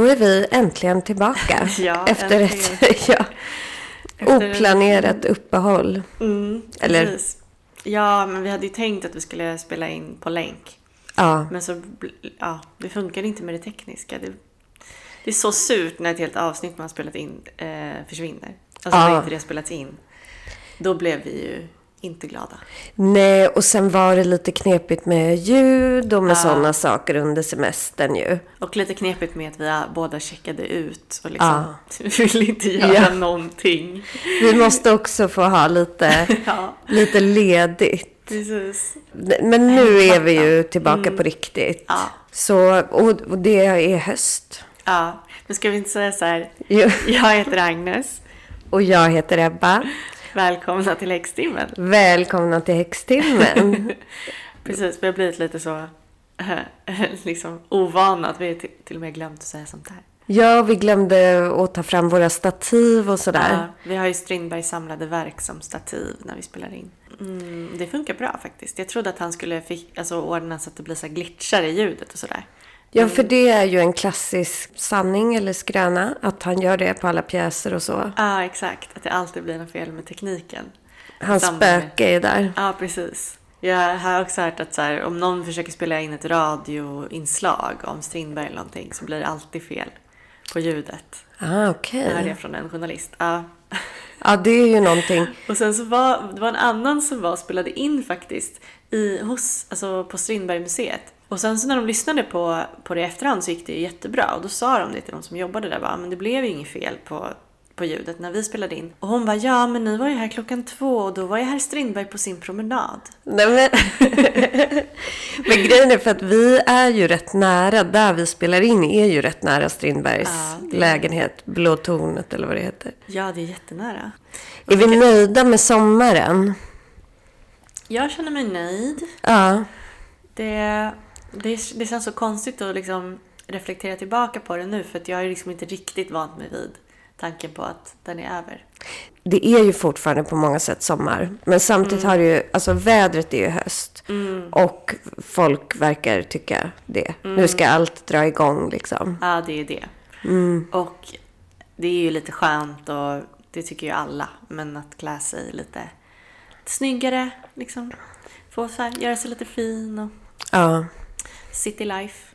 Då är vi äntligen tillbaka. Ja, efter äntligen. ett ja, Efter- oplanerat uppehåll. Mm, Eller- precis. Ja, men vi hade ju tänkt att vi skulle spela in på länk. Ja, Men så, ja, det funkar inte med det tekniska. Det, det är så surt när ett helt avsnitt man har spelat in eh, försvinner. Alltså Ja. när inte det har spelats in. Då blev vi ju inte glada. nej, och sen var det lite knepigt med ljud och med Ja. sådana saker under semestern ju. Och lite knepigt med att vi båda checkade ut och liksom ville inte göra Ja. någonting. Vi måste också få ha lite, Ja, lite ledigt. precis. Men nu är vi ju tillbaka på riktigt. Ja. Så, och, och det är höst. Ja, men ska vi inte säga så här. Jo. Jag heter Agnes. Och jag heter Ebba. Välkomna till Häxtimmen. Välkomna till Häxtimmen. Precis, vi har blivit lite så liksom ovana att vi till, till och med glömt att säga sånt här. Ja, vi glömde att ta fram våra stativ och sådär. Ja, vi har ju Strindbergs samlade verk som stativ när vi spelar in. Mm, det funkar bra faktiskt. Jag trodde att han skulle fick, alltså, ordna så att det blir så glitchar i ljudet och sådär. Ja, för det är ju en klassisk sanning eller skröna. Att han gör det på alla pjäser och så. Ja, exakt. Att det alltid blir något fel med tekniken. Hans spöke är där. Ja, precis. Jag har också hört att så här, om någon försöker spela in ett radioinslag om Strindberg eller någonting så blir det alltid fel på ljudet. Ah, okej. Jag hörde det från en journalist. Ja. Ja, det är ju någonting. Och sen så var det var en annan som var spelade in faktiskt i, hos, alltså på Strindbergmuseet. Och sen så när de lyssnade på, på det i efterhand så gick det ju jättebra. Och då sa de det till de som jobbade där bara, men det blev ju inget fel på, på ljudet när vi spelade in. Och hon bara, ja men ni var ju här klockan två och då var ju herr Strindberg på sin promenad. Nej, men... men grejen är för att vi är ju rätt nära. Där vi spelar in är ju rätt nära Strindbergs Ja, är- lägenhet. Blå tornet eller vad det heter. Ja, det är jättenära. Är vi nöjda med sommaren? Jag känner mig nöjd. Ja. Det, det, det känns så konstigt att liksom reflektera tillbaka på det nu för att jag ju liksom inte riktigt vant mig vid tanken på att den är över. Det är ju fortfarande på många sätt sommar. Men samtidigt har det ju, alltså vädret är ju höst. Och folk verkar tycka det. Nu ska allt dra igång liksom. Ja, det är det. Och det är ju lite skönt och det tycker ju alla. Men att klä sig lite, lite snyggare, liksom. Få så här, göra sig lite fin och Ja. City life.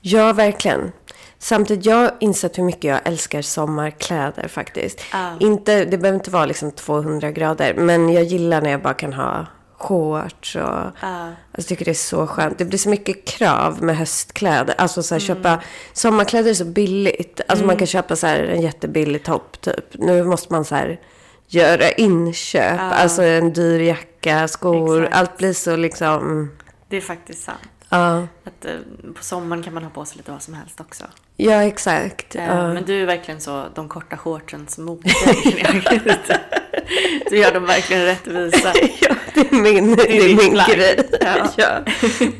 Ja, verkligen. Samtidigt, jag har insett hur mycket jag älskar sommarkläder faktiskt. Ja. Inte, det behöver inte vara liksom 200 grader, men jag gillar när jag bara kan ha shorts och... Ja. Jag tycker det är så skönt. Det blir så mycket krav med höstkläder. Alltså så här, köpa... Sommarkläder är så billigt. Alltså man kan köpa så här en jättebillig topp typ. Nu måste man så här göra inköp. Alltså en dyr jacka, skor. Exakt. Allt blir så liksom... Det är faktiskt sant. Ja, Att eh, på sommaren kan man ha på sig lite vad som helst också. ja exakt. Eh, Ja. Men du är verkligen så de korta shortsens moder. du gör dem verkligen rättvisa. Ja, det är min, det är ditt min plagg. grej. Ja. Ja.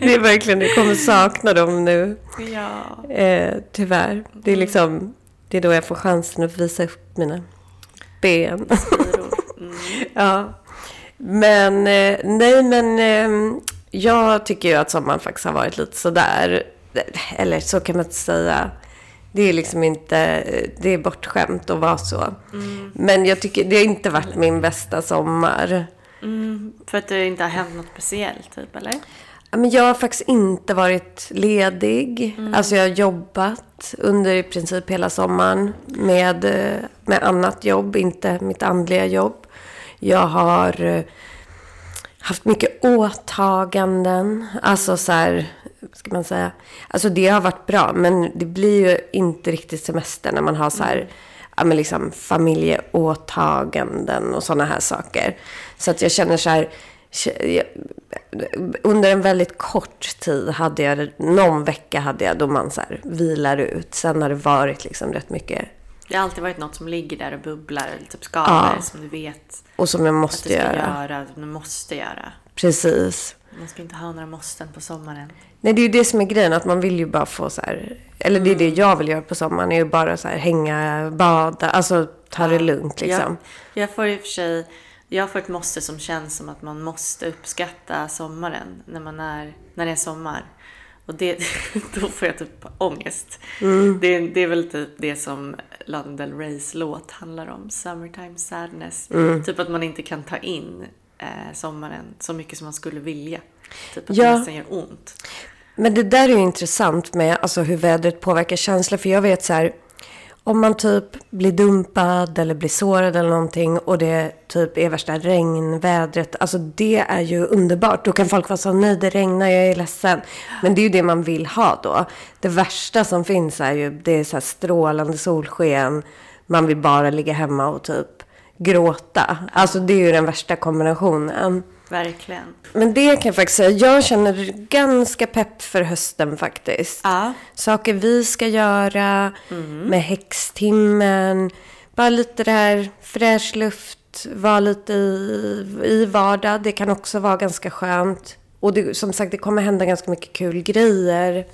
Det är verkligen, jag kommer sakna dem nu. Ja. Eh, tyvärr. Det är liksom, det är då jag får chansen att visa upp mina ben. Mm. ja. Men, eh, nej men, eh, jag tycker ju att sommaren faktiskt har varit lite sådär. Eller så kan man inte säga. Det är liksom inte, det är bortskämt att vara så. Men jag tycker, det har inte varit min bästa sommar. Mm, för att det inte har hänt något speciellt, typ, eller? Men jag har faktiskt inte varit ledig. Alltså jag har jobbat under i princip hela sommaren med, med annat jobb, inte mitt andliga jobb. Jag har haft mycket åtaganden. Alltså så här, vad ska man säga? Alltså det har varit bra, men det blir ju inte riktigt semester när man har så här, ja men liksom familjeåtaganden och sådana här saker. Så att jag känner så här, under en väldigt kort tid hade jag, någon vecka hade jag då man så här vilar ut. Sen har det varit liksom rätt mycket, det har alltid varit något som ligger där och bubblar, eller typ skaver Ja. som du vet och som jag att måste du ska göra. göra, som du måste göra. Precis. Man ska inte ha några måsten på sommaren. Nej, det är ju det som är grejen. Att man vill ju bara få så här... Eller det är det jag vill göra på sommaren. är ju bara så här hänga, bada. Alltså ta det lugnt liksom. Jag, jag får i och för sig, jag får ett måste som känns som att man måste uppskatta sommaren när man är, när det är sommar. Och det, då får jag typ ångest. Mm. Det, det är väl typ det som Lana Del Reys låt handlar om. Summertime sadness. Mm. Typ att man inte kan ta in eh, sommaren så mycket som man skulle vilja. Typ att Ja. det nästan gör ont. Men det där är ju intressant med alltså, hur vädret påverkar känslor. För jag vet så här, om man typ blir dumpad eller blir sårad eller någonting och det typ är värsta regnvädret. Alltså det är ju underbart. Då kan folk vara så, nej det regnar, jag är ledsen. Men det är ju det man vill ha då. Det värsta som finns är ju, det är så här strålande solsken. Man vill bara ligga hemma och typ gråta. Alltså det är ju den värsta kombinationen. Verkligen. Men det kan jag faktiskt säga. Jag känner ganska pepp för hösten faktiskt. Ja. Saker vi ska göra med häxtimmen. Bara lite det här fräsch luft. Vara lite i, i vardag. Det kan också vara ganska skönt. Och det, som sagt, det kommer hända ganska mycket kul grejer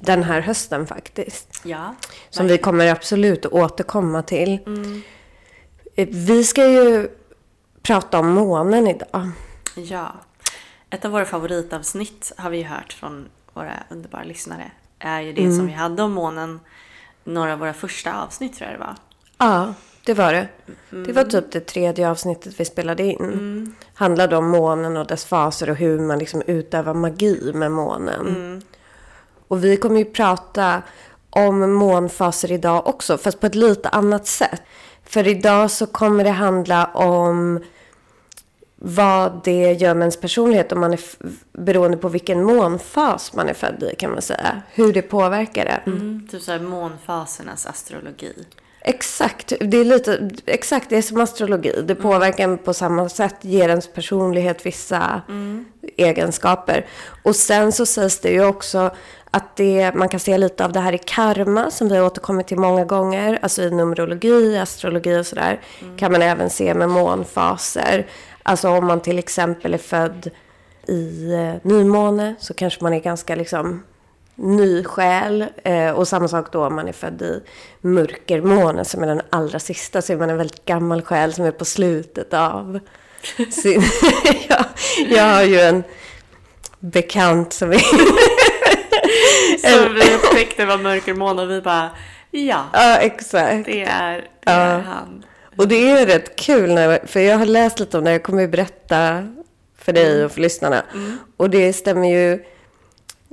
den här hösten faktiskt. Ja. Som vi kommer absolut att återkomma till. Eh, Vi ska ju prata om månen idag. Ja. Ett av våra favoritavsnitt har vi hört från våra underbara lyssnare. Är ju det Mm. som vi hade om månen. Några av våra första avsnitt tror jag det var. Ja, det var det. Det var typ det tredje avsnittet vi spelade in. Handlade om månen och dess faser och hur man liksom utövar magi med månen. Och vi kommer ju prata om månfaser idag också, fast på ett lite annat sätt. För idag så kommer det handla om vad det gör med ens personlighet om man är beroende på vilken månfas man är född i kan man säga. Hur det påverkar det. Mm. Typ såhär månfasernas astrologi. Exakt, det är lite, exakt, det är som astrologi. Det påverkar en på samma sätt, ger ens personlighet vissa egenskaper. Och sen så sägs det ju också att det, man kan se lite av det här i karma, som vi har återkommit till många gånger. Alltså i numerologi, astrologi och sådär. Kan man även se med månfaser. Alltså om man till exempel är född i eh, nymåne så kanske man är ganska liksom ny själ. Eh, och samma sak då om man är född i mörkermåne som är den allra sista. Så är man en väldigt gammal själ som är på slutet av sin... ja, jag har ju en bekant som är... Så vi upptäckte var mörkermåne och vi bara ja, ja, exakt. det är, det Ja. är han. Och det är rätt kul, när, för jag har läst lite om det. Jag kommer ju berätta för dig och för lyssnarna. Och det stämmer ju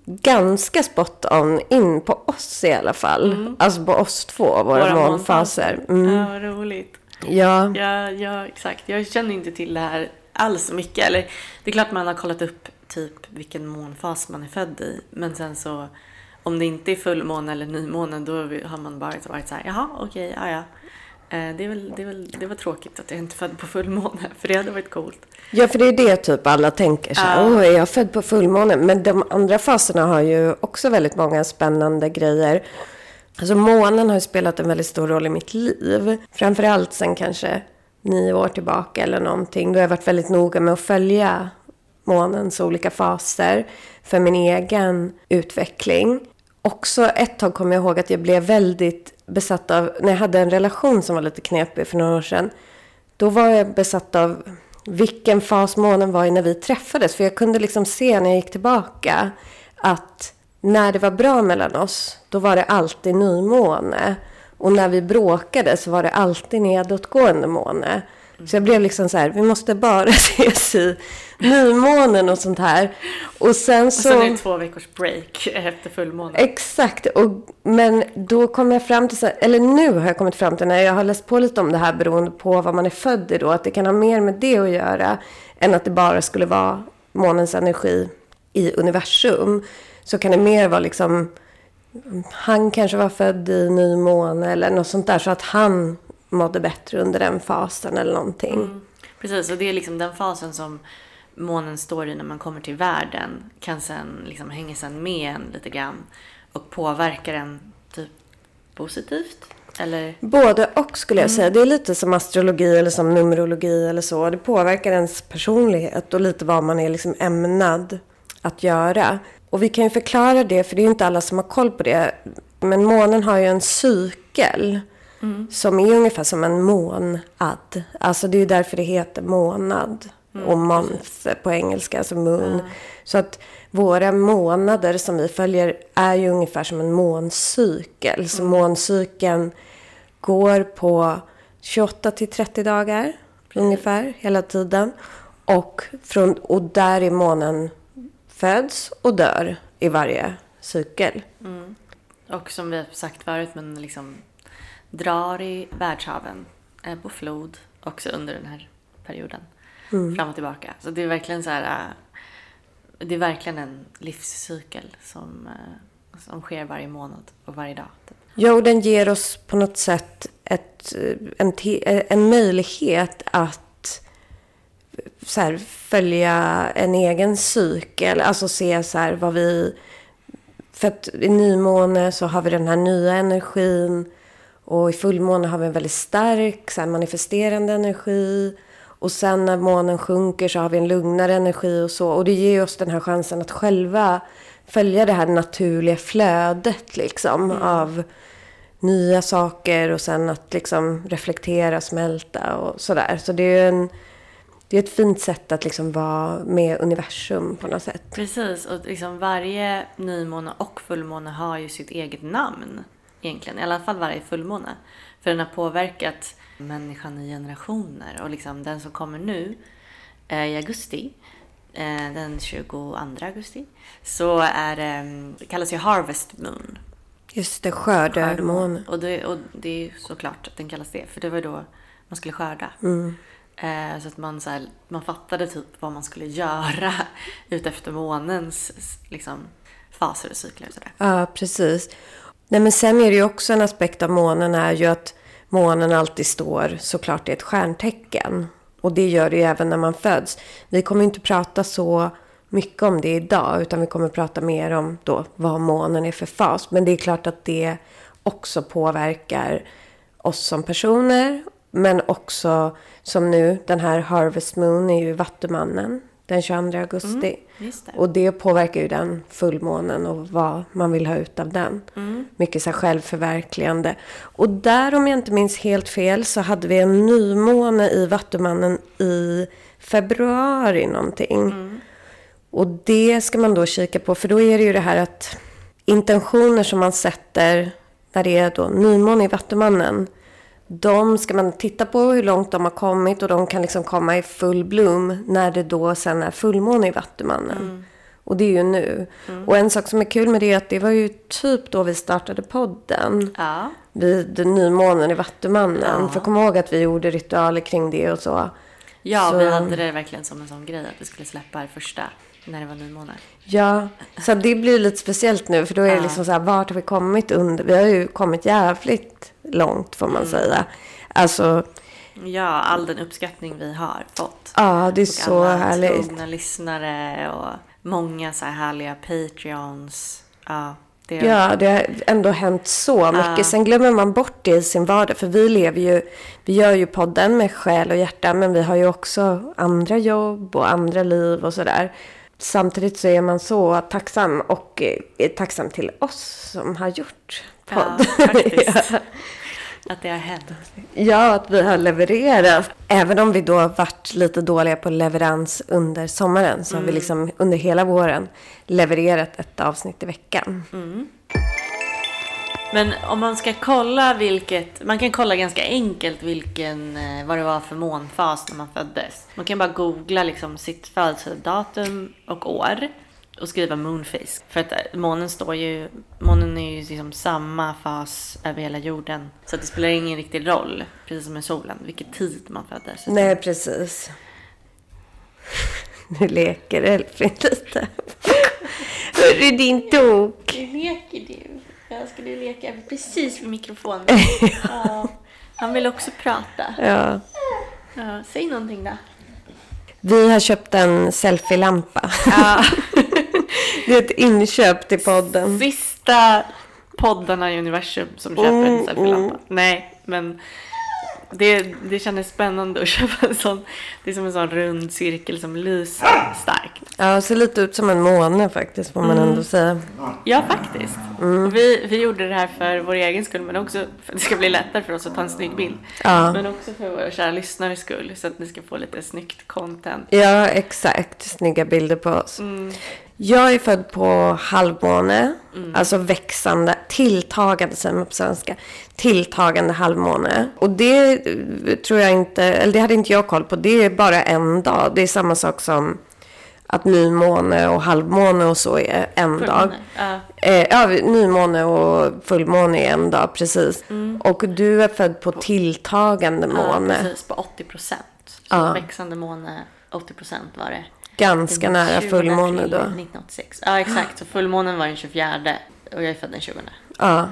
ganska spot on in på oss i alla fall. Alltså på oss två, våra, Våra månfaser. Mm. Ja, vad roligt. Ja. Ja, ja, exakt. Jag känner inte till det här alls så mycket. Eller, det är klart man har kollat upp typ vilken månfas man är född i. Men sen så, om det inte är fullmåne eller nymåne, då har man bara varit så här, jaha, okej, ja, ja. Eh, Det, är väl, det, är väl, det var tråkigt att jag inte född på fullmåne, för det hade varit coolt. Ja, för det är det typ alla tänker så här. Åh, är jag född på fullmåne? Men de andra faserna har ju också väldigt många spännande grejer. Alltså månen har ju spelat en väldigt stor roll i mitt liv. Framförallt sen kanske nio år tillbaka eller någonting. Då har jag varit väldigt noga med att följa månens olika faser för min egen utveckling. Också ett tag kommer jag ihåg att jag blev väldigt besatt av, när jag hade en relation som var lite knepig för några år sedan. Då var jag besatt av vilken fas månen var i när vi träffades. För jag kunde liksom se när jag gick tillbaka att när det var bra mellan oss, då var det alltid nymåne. Och när vi bråkade så var det alltid nedåtgående måne. Så jag blev liksom så här, vi måste bara ses i nymånen och sånt här. Och sen Och så... sen är det två veckors break efter fullmåne. Exakt, och, men då kom jag fram till, så här- eller nu har jag kommit fram till när jag har läst på lite om det här beroende på vad man är född i då, att det kan ha mer med det att göra än att det bara skulle vara månens energi i universum. Så kan det mer vara liksom, han kanske var född i nymåne eller något sånt där, så att han mådde bättre under den fasen eller någonting. Precis, och det är liksom den fasen som månen står i när man kommer till världen. Kan sen liksom hänga sen med en lite grann och påverkar en typ positivt. Eller? Både och skulle jag säga. Det är lite som astrologi eller som numerologi eller så. Det påverkar ens personlighet och lite vad man är liksom ämnad att göra. Och vi kan ju förklara det, för det är ju inte alla som har koll på det. Men månen har ju en cykel som är ungefär som en månad. Alltså det är ju därför det heter månad. och month på engelska, alltså moon. Så att våra månader som vi följer är ju ungefär som en måncykel. Så måncykeln går på 28 till 30 dagar ungefär hela tiden. Och, från, och där är månen föds och dör i varje cykel. Och som vi har sagt förut, men liksom drar i världshaven eh, på flod också under den här perioden. Fram och tillbaka. Så det är verkligen så här... eh, Det är verkligen en livscykel som, eh, som sker varje månad och varje dag. Ja, och den ger oss på något sätt ett, en, en möjlighet att så här, följa en egen cykel. Alltså se så här vad vi... För att i nymåne så har vi den här nya energin. Och i fullmåne har vi en väldigt stark så här, manifesterande energi. Och sen när månen sjunker så har vi en lugnare energi och så. Och det ger oss den här chansen att själva följa det här naturliga flödet liksom av nya saker och sen att liksom reflektera, smälta och sådär. Så det är en, det är ett fint sätt att liksom vara med universum på något sätt. Precis, och liksom varje nymåne och fullmåne har ju sitt eget namn egentligen. I alla fall varje fullmåne. För den har påverkat människan i generationer. Och liksom den som kommer nu eh, i augusti, eh, den 22 augusti, så är mm, det kallas ju Harvest Moon. Just det, skördemåne. Och det, och det är ju såklart att den kallas det, för det var då man skulle skörda. Eh, så att man, så här, man fattade typ vad man skulle göra utefter månens liksom, faser och cykler. Och. Ja, precis. Nej, men sen är det ju också en aspekt av månen är ju att månen alltid står såklart i ett stjärntecken. Och det gör det ju även när man föds. Vi kommer inte prata så mycket om det idag, utan vi kommer prata mer om då vad månen är för fas. Men det är klart att det också påverkar oss som personer, men också som nu, den här Harvest Moon är ju Vattumannen den 22 augusti. just det. Och det påverkar ju den fullmånen och vad man vill ha ut av den. Mycket så här självförverkligande. Och där, om jag inte minns helt fel, så hade vi en nymåne i Vattumannen i februari någonting. Och det ska man då kika på, för då är det ju det här att intentioner som man sätter när det är då nymåne i Vattumannen. De ska man titta på hur långt de har kommit och de kan liksom komma i full bloom när det då sen är fullmåne i Vattumannen. Och det är ju nu. Och en sak som är kul med det är att det var ju typ då vi startade podden. Ja. Vid nymånen i Vattumannen. För kom ihåg att vi gjorde ritualer kring det och så. Ja, Så- vi hade det verkligen som en sån grej att vi skulle släppa det första när det var nymåne. Ja, så det blir lite speciellt nu. För då är det liksom så här, vart har vi kommit under? Vi har ju kommit jävligt långt får man säga. Alltså, Ja, all den uppskattning vi har fått. ja det är Och så alla härligt. trogna lyssnare och många så här härliga Patreons. Ja, det Ja, det har ändå hänt så mycket. Ja. Sen glömmer man bort det i sin vardag. För vi lever ju, vi gör ju podden med själ och hjärta. Men vi har ju också andra jobb och andra liv och sådär. Samtidigt så är man så tacksam och eh, är tacksam till oss som har gjort ja, podd. faktiskt. Att det har hänt. Ja, att vi har levererat. Även om vi då varit lite dåliga på leverans under sommaren så har vi liksom under hela våren levererat ett avsnitt i veckan. Men om man ska kolla vilket, man kan kolla ganska enkelt vilken, eh, vad det var för månfas när man föddes. Man kan bara googla liksom sitt födelsedatum och år och skriva moonface. För att eh, månen står ju, månen är ju liksom samma fas över hela jorden. Så att det spelar ingen riktig roll, precis som med solen, vilken tid man föddes. Nej, precis. Nu leker Elfin lite. Hörru din tok. leker du? Jag skulle leka precis vid mikrofonen. ja. Han vill också prata. Ja. Ja, säg någonting då. Vi har köpt en selfie-lampa. Ja. Det är ett inköp till podden. Sista poddarna i universum som köper en Mm, selfie-lampa. Nej, men det, det kändes spännande att köpa en sån. Det är som en sån rund cirkel som lyser starkt. Ja, ser lite ut som en måne faktiskt, får man ändå säga. Ja, faktiskt. Och vi, vi gjorde det här för vår egen skull, men också för att det ska bli lättare för oss att ta en snygg bild. Ja. Men också för våra kära lyssnares skull, så att ni ska få lite snyggt content. Ja, exakt. Snygga bilder på oss. Jag är född på halvmåne, alltså växande, tilltagande säger man på svenska, tilltagande halvmåne. Och det eh, tror jag inte, eller det hade inte jag koll på, det är bara en dag. Det är samma sak som att nymåne och halvmåne och så är en dag. Fullmåne, ja. Eh, ja, nymåne och fullmåne är en dag, precis. Och du är född på tilltagande måne. Ja, precis. På 80 procent. Så Ja. växande måne, 80 procent var det. Ganska nära 20 fullmåne då. 1986. Ja, exakt. Så fullmånen var den 24 och jag är född den 20. Ja.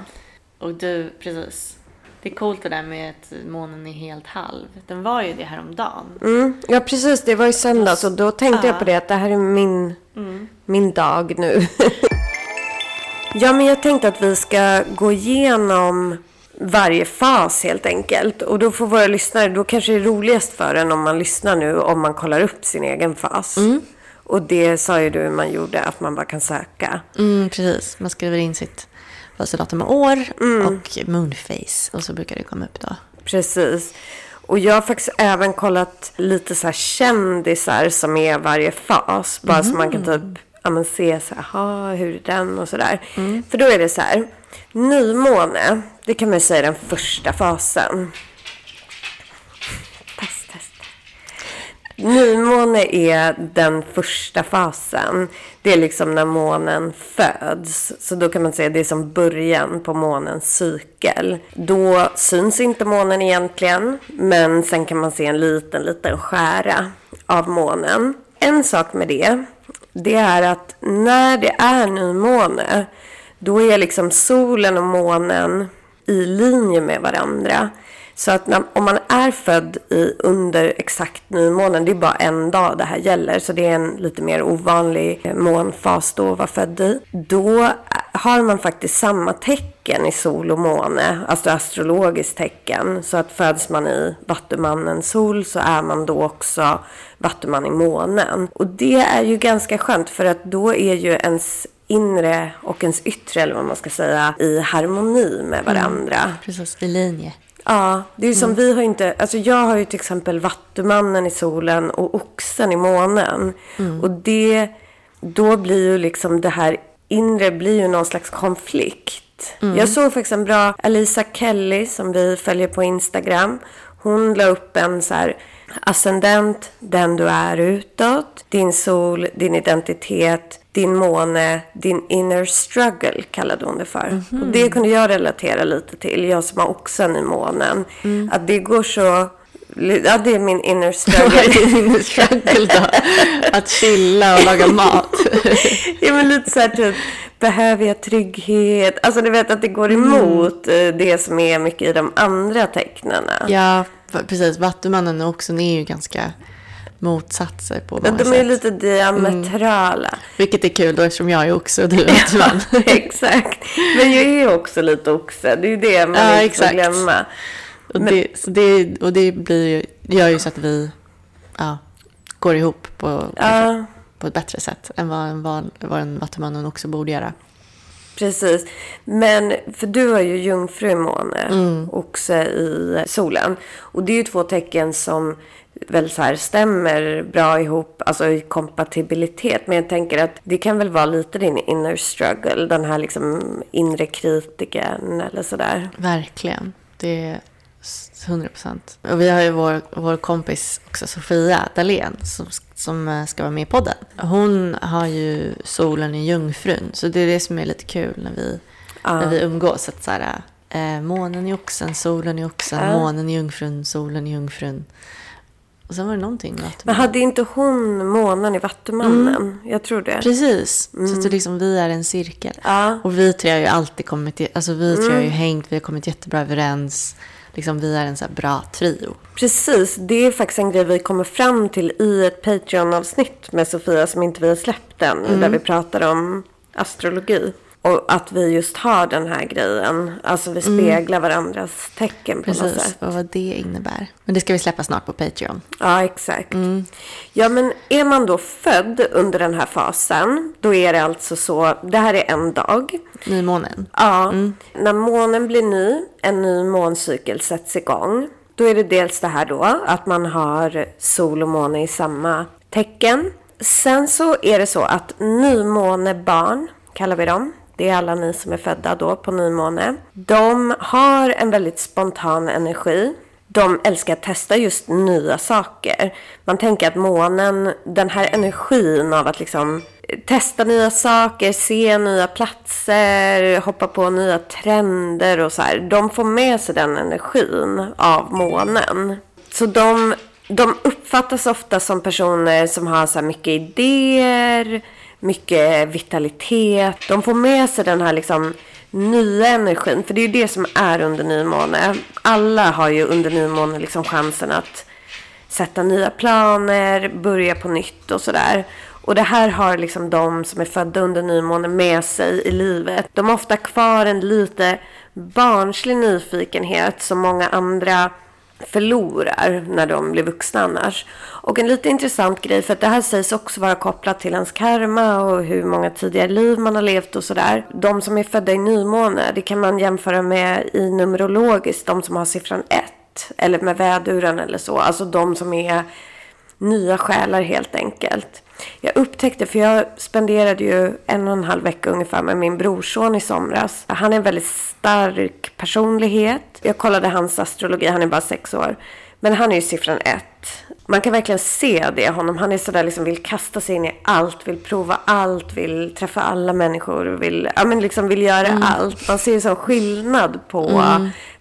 Och du, precis. Det är coolt det där med att månen är helt halv. Den var ju det häromdagen. Mm, ja, precis. Det var i söndags och då tänkte jag på det att det här är min, min dag nu. ja, men jag tänkte att vi ska gå igenom varje fas helt enkelt. Och då får våra lyssnare, då kanske det är roligast för en om man lyssnar nu om man kollar upp sin egen fas. Och det sa ju du man gjorde, att man bara kan söka. Mm, precis. Man skriver in sitt födelsedatum och år och moonface. Och så brukar det komma upp då. Precis. Och jag har faktiskt även kollat lite så här kändisar som är varje fas. Bara så man kan typ ja, men se så här, aha, hur är den och sådär. För då är det så här, nymåne, det kan man ju säga är den första fasen. Test, test. Nymåne är den första fasen. Det är liksom när månen föds. Så då kan man säga det är som början på månens cykel. Då syns inte månen egentligen. Men sen kan man se en liten, liten skära av månen. En sak med det, det är att när det är nymåne, då är liksom solen och månen i linje med varandra. Så att när, om man är född i, under exakt nymånen, det är bara en dag det här gäller, så det är en lite mer ovanlig månfas då att vara född i. Då har man faktiskt samma tecken i sol och måne, alltså astrologiskt tecken. Så att föds man i vattumannens sol så är man då också vattuman i månen. Och det är ju ganska skönt för att då är ju ens inre och ens yttre, eller vad man ska säga, i harmoni med varandra. Precis, i linje. Ja, det är ju som vi har inte, alltså jag har ju till exempel vattumannen i solen och oxen i månen. Och det, då blir ju liksom det här inre blir ju någon slags konflikt. Jag såg faktiskt en bra Alisa Kelly som vi följer på Instagram. Hon la upp en så här ascendent, den du är utåt, din sol, din identitet, din måne, din inner struggle kallade hon det för. Och det kunde jag relatera lite till, jag som har oxen i månen. Att det går så, ja det är min inner Vad struggle. är din struggle då? Att chilla och laga mat. ja men lite så här typ, behöver jag trygghet? Alltså du vet att det går emot eh, det som är mycket i de andra tecknarna. Ja, precis. Vattumannen och oxen är ju ganska motsatser på Ja, många de är sätt. lite diametrala. Vilket är kul då eftersom jag är oxe och du är vattuman. exakt. Men jag är också lite oxe. Det är ju det man Ja, inte får glömma. Och det, så det, och det blir det gör ju så att vi ja, går ihop på, Ja, på ett bättre sätt än vad en, van, vad en vattumannen också borde göra. precis. Men för du har ju jungfru i måne, Mm. oxe i solen. Och det är ju två tecken som väl så här stämmer bra ihop, alltså i kompatibilitet. Men jag tänker att det kan väl vara lite din inner struggle, den här liksom inre kritiken eller sådär. Verkligen. Det är 100 procent. Och vi har ju vår, vår kompis också, Sofia Dalén, som, som eh, ska vara med i podden. Hon har ju solen i jungfrun, så det är det som är lite kul när vi, när vi umgås. Att så här, eh, månen i oxen, solen i oxen, månen i jungfrun, solen i jungfrun. Och sen var det någonting med att Men hade inte hon månen i Vattumannen? Jag tror det. Precis, så att det liksom, vi är en cirkel. Ja. Och vi tre har ju alltid kommit, alltså vi tre har ju hängt, vi har kommit jättebra överens. Liksom, vi är en så här bra trio. Precis, det är faktiskt en grej vi kommer fram till i ett Patreon-avsnitt med Sofia som inte vi har släppt än. Där vi pratar om astrologi. Och att vi just har den här grejen. Alltså vi speglar varandras tecken på något Precis, sätt. och vad det innebär. Men det ska vi släppa snart på Patreon. Ja, exakt. Ja, men är man då född under den här fasen, då är det alltså så, det här är en dag. Nymånen. Ja, när månen blir ny, en ny måncykel sätts igång. Då är det dels det här då, att man har sol och måne i samma tecken. Sen så är det så att nymånebarn, kallar vi dem. Det är alla ni som är födda då på nymåne. De har en väldigt spontan energi. De älskar att testa just nya saker. Man tänker att månen, den här energin av att liksom eh, testa nya saker, se nya platser, hoppa på nya trender och så här. De får med sig den energin av månen. Så de, de uppfattas ofta som personer som har så här mycket idéer, mycket vitalitet. De får med sig den här liksom nya energin. För det är ju det som är under nymåne. Alla har ju under nymåne liksom chansen att sätta nya planer, börja på nytt och sådär. Och det här har liksom de som är födda under nymåne med sig i livet. De har ofta kvar en lite barnslig nyfikenhet som många andra förlorar när de blir vuxna annars. Och en lite intressant grej, för att det här sägs också vara kopplat till ens karma och hur många tidigare liv man har levt och sådär. De som är födda i nymåne, det kan man jämföra med i numerologiskt, de som har siffran 1. Eller med väduren eller så. Alltså de som är nya själar helt enkelt. Jag upptäckte, för jag spenderade ju en och en halv vecka ungefär med min brorson i somras. Han är en väldigt stark personlighet. Jag kollade hans astrologi, han är bara sex år. Men han är ju siffran ett. Man kan verkligen se det honom. Han är sådär liksom vill kasta sig in i allt, vill prova allt, vill träffa alla människor, vill, ja, men liksom vill göra allt. Man ser ju sån skillnad på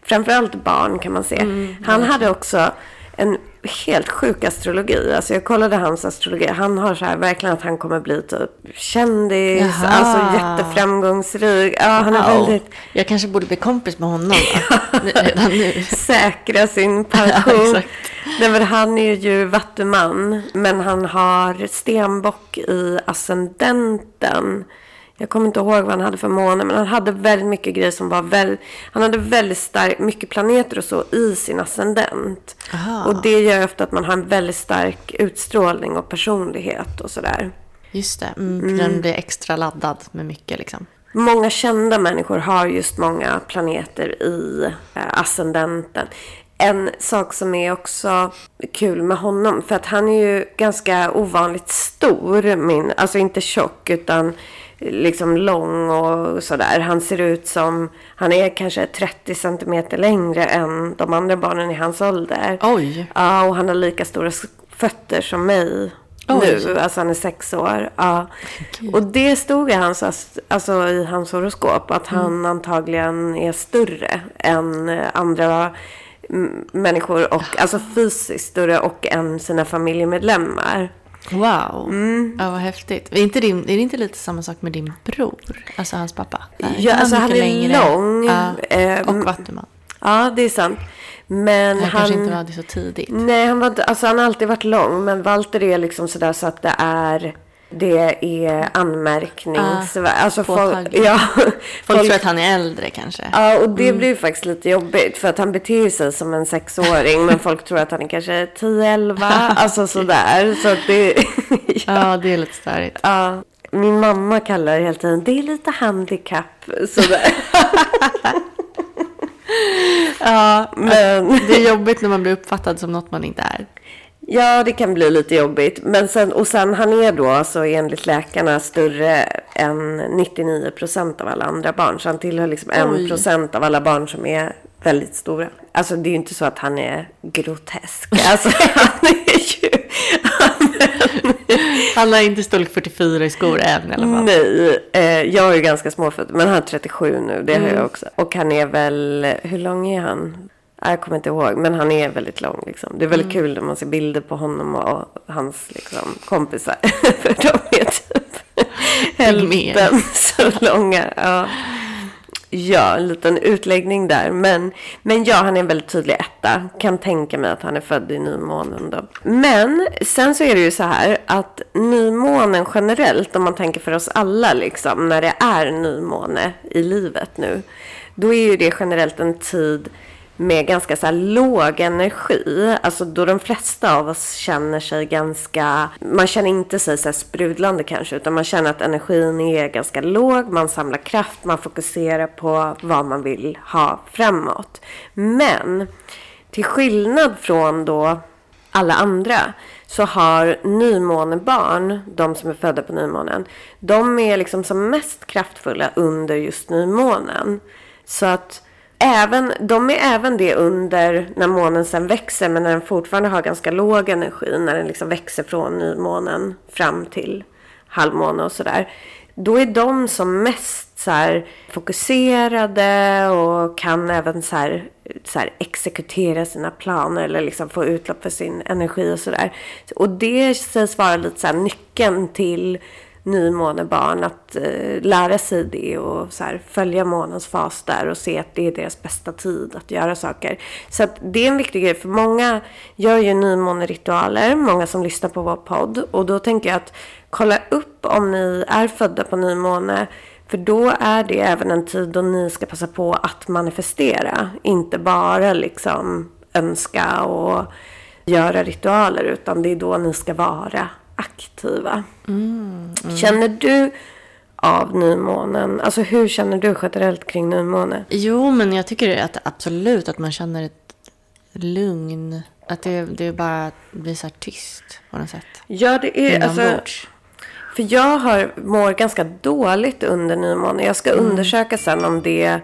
framförallt barn kan man se. Han hade också en helt sjuk astrologi. Alltså jag kollade hans astrologi. Han har så här verkligen att han kommer bli typ kändis. Jaha. Alltså jätteframgångsrik. Ja, han är Wow. väldigt Jag kanske borde bli kompis med honom redan nu. säkra sin Ja, pension. exakt. Nej, men han är ju vattuman. Men han har stenbock i ascendenten. Jag kommer inte ihåg vad han hade för måne. Men han hade väldigt mycket grejer som var väldigt... Han hade väldigt stark, mycket planeter och så i sin ascendent. Aha. Och det gör ofta att man har en väldigt stark utstrålning och personlighet och sådär. Just det, mm, för den blir extra laddad med mycket liksom. Många kända människor har just många planeter i eh, ascendenten. En sak som är också kul med honom, för att han är ju ganska ovanligt stor. Min, alltså inte tjock, utan liksom lång och sådär. Han ser ut som, han är kanske 30 centimeter längre än de andra barnen i hans ålder. Oj. Ja, och han har lika stora fötter som mig Oj. nu. Alltså han är sex år. Ja. Och det stod i hans, alltså, i hans horoskop. Att han Mm. antagligen är större än eh, andra människor. Och, alltså fysiskt större och än sina familjemedlemmar. Wow. Mm. Ja, vad häftigt. Är, inte din, är det inte lite samma sak med din bror? Alltså hans pappa? Nej, Ja, alltså han är lång. Ja, Eh, och vattuman. Ja, det är sant. Men Han han... kanske inte var det så tidigt. Nej, han, var, alltså, han har alltid varit lång. Men Walter är liksom sådär så att det är... Det är anmärkningsvärt. alltså folk, ja, Folk tror att han är äldre kanske. Ja, och det blir ju faktiskt lite jobbigt. För att han beter sig som en sexåring. men folk tror att han är kanske 10-11. Alltså sådär. Så det... ja. Ja, det är lite störigt. ja. Min mamma kallar det hela tiden. Det är lite handikapp. Sådär. Ja, men... det är jobbigt när man blir uppfattad som något man inte är. Ja, det kan bli lite jobbigt. Men sen, och sen han är då alltså enligt läkarna större än 99 procent av alla andra barn. Så han tillhör liksom en procent av alla barn som är väldigt stora. Alltså det är ju inte så att han är grotesk. Alltså han är ju... Han har inte storlek 44 i skor än i alla fall. Nej, eh, jag är ju ganska småfödd. Men han är 37 nu, det har Mm. jag också. Och han är väl, hur lång är han? Ja, Jag kommer inte ihåg, men han är väldigt lång. Liksom. Det är väldigt Mm. kul när man ser bilder på honom och hans liksom, kompisar. För de är typ hälften så långa. Ja. Ja, en liten utläggning där. Men, men ja, han är en väldigt tydlig etta. Kan tänka mig att han är född i nymånen då. Men sen så är det ju så här att nymånen generellt, om man tänker för oss alla liksom, när det är nymåne i livet nu. Då är ju det generellt en tid med ganska så här låg energi. Alltså då de flesta av oss känner sig ganska, man känner inte sig så här sprudlande kanske, utan man känner att energin är ganska låg, man samlar kraft, man fokuserar på vad man vill ha framåt. Men till skillnad från då alla andra så har nymånebarn, de som är födda på nymånen, de är liksom som mest kraftfulla under just nymånen. Så att även, de är även det under när månen sen växer men när den fortfarande har ganska låg energi. När den liksom växer från nymånen fram till halvmåne och sådär. Då är de som mest så här, fokuserade och kan även så här, så här, exekutera sina planer eller liksom få utlopp för sin energi och sådär. Och det sägs vara lite så här, nyckeln till nymånebarn att eh, lära sig det och så här, följa månens fas där och se att det är deras bästa tid att göra saker. Så att det är en viktig grej för många gör ju nymåneritualer, många som lyssnar på vår podd och då tänker jag att kolla upp om ni är födda på nymåne för då är det även en tid då ni ska passa på att manifestera, inte bara liksom önska och göra ritualer utan det är då ni ska vara aktiva. Mm, mm. Känner du av nymånen? Alltså hur känner du generellt kring nymåne? Jo, men jag tycker att absolut att man känner ett lugn. Att det, det bara blir så här tyst på något sätt. Ja, det är alltså... För jag har, mår ganska dåligt under nymåne. Jag ska mm. undersöka sen om det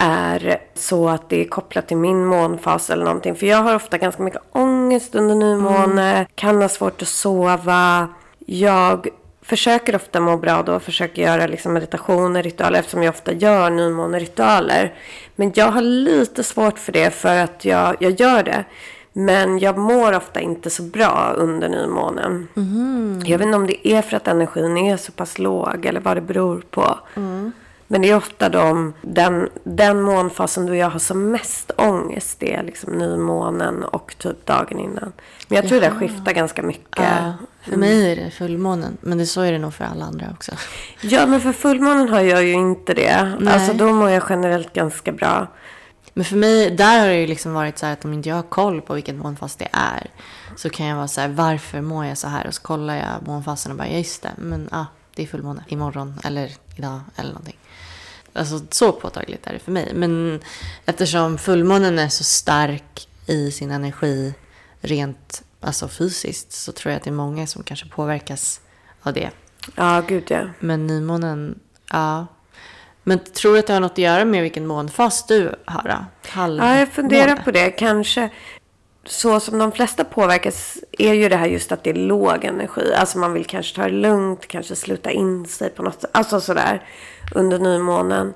är så att det är kopplat till min månfas eller någonting. För jag har ofta ganska mycket ångest under nymåne. Mm. Kan ha svårt att sova. Jag försöker ofta må bra då. Försöker göra liksom meditationer, ritualer. Eftersom jag ofta gör nymåneritualer. Men jag har lite svårt för det för att jag, jag gör det. Men jag mår ofta inte så bra under nymånen. Mm. Jag vet inte om det är för att energin är så pass låg eller vad det beror på. Mm. Men det är ofta de, den, den månfasen då jag har som mest ångest. Det är liksom nymånen och typ dagen innan. Men jag tror Jaha. det skiftar ganska mycket. Ja, för mig är det fullmånen. Men det, så är det nog för alla andra också. Ja, men för fullmånen har jag ju inte det. Nej. Alltså då mår jag generellt ganska bra. Men för mig, där har det ju liksom varit så här att om inte jag har koll på vilken månfas det är. Så kan jag vara så här, varför mår jag så här? Och så kollar jag månfasen och bara, ja just det. Men ah, det är fullmåne imorgon eller idag eller någonting. Alltså så påtagligt är det för mig. Men eftersom fullmånen är så stark i sin energi rent alltså fysiskt så tror jag att det är många som kanske påverkas av det. Ja, gud ja. Men nymånen, ja. Men tror du att det har något att göra med vilken månfas du har då? Ja, jag funderar på det. Kanske så som de flesta påverkas är ju det här just att det är låg energi. Alltså man vill kanske ta det lugnt, kanske sluta in sig på något sätt. Alltså sådär under nymånen.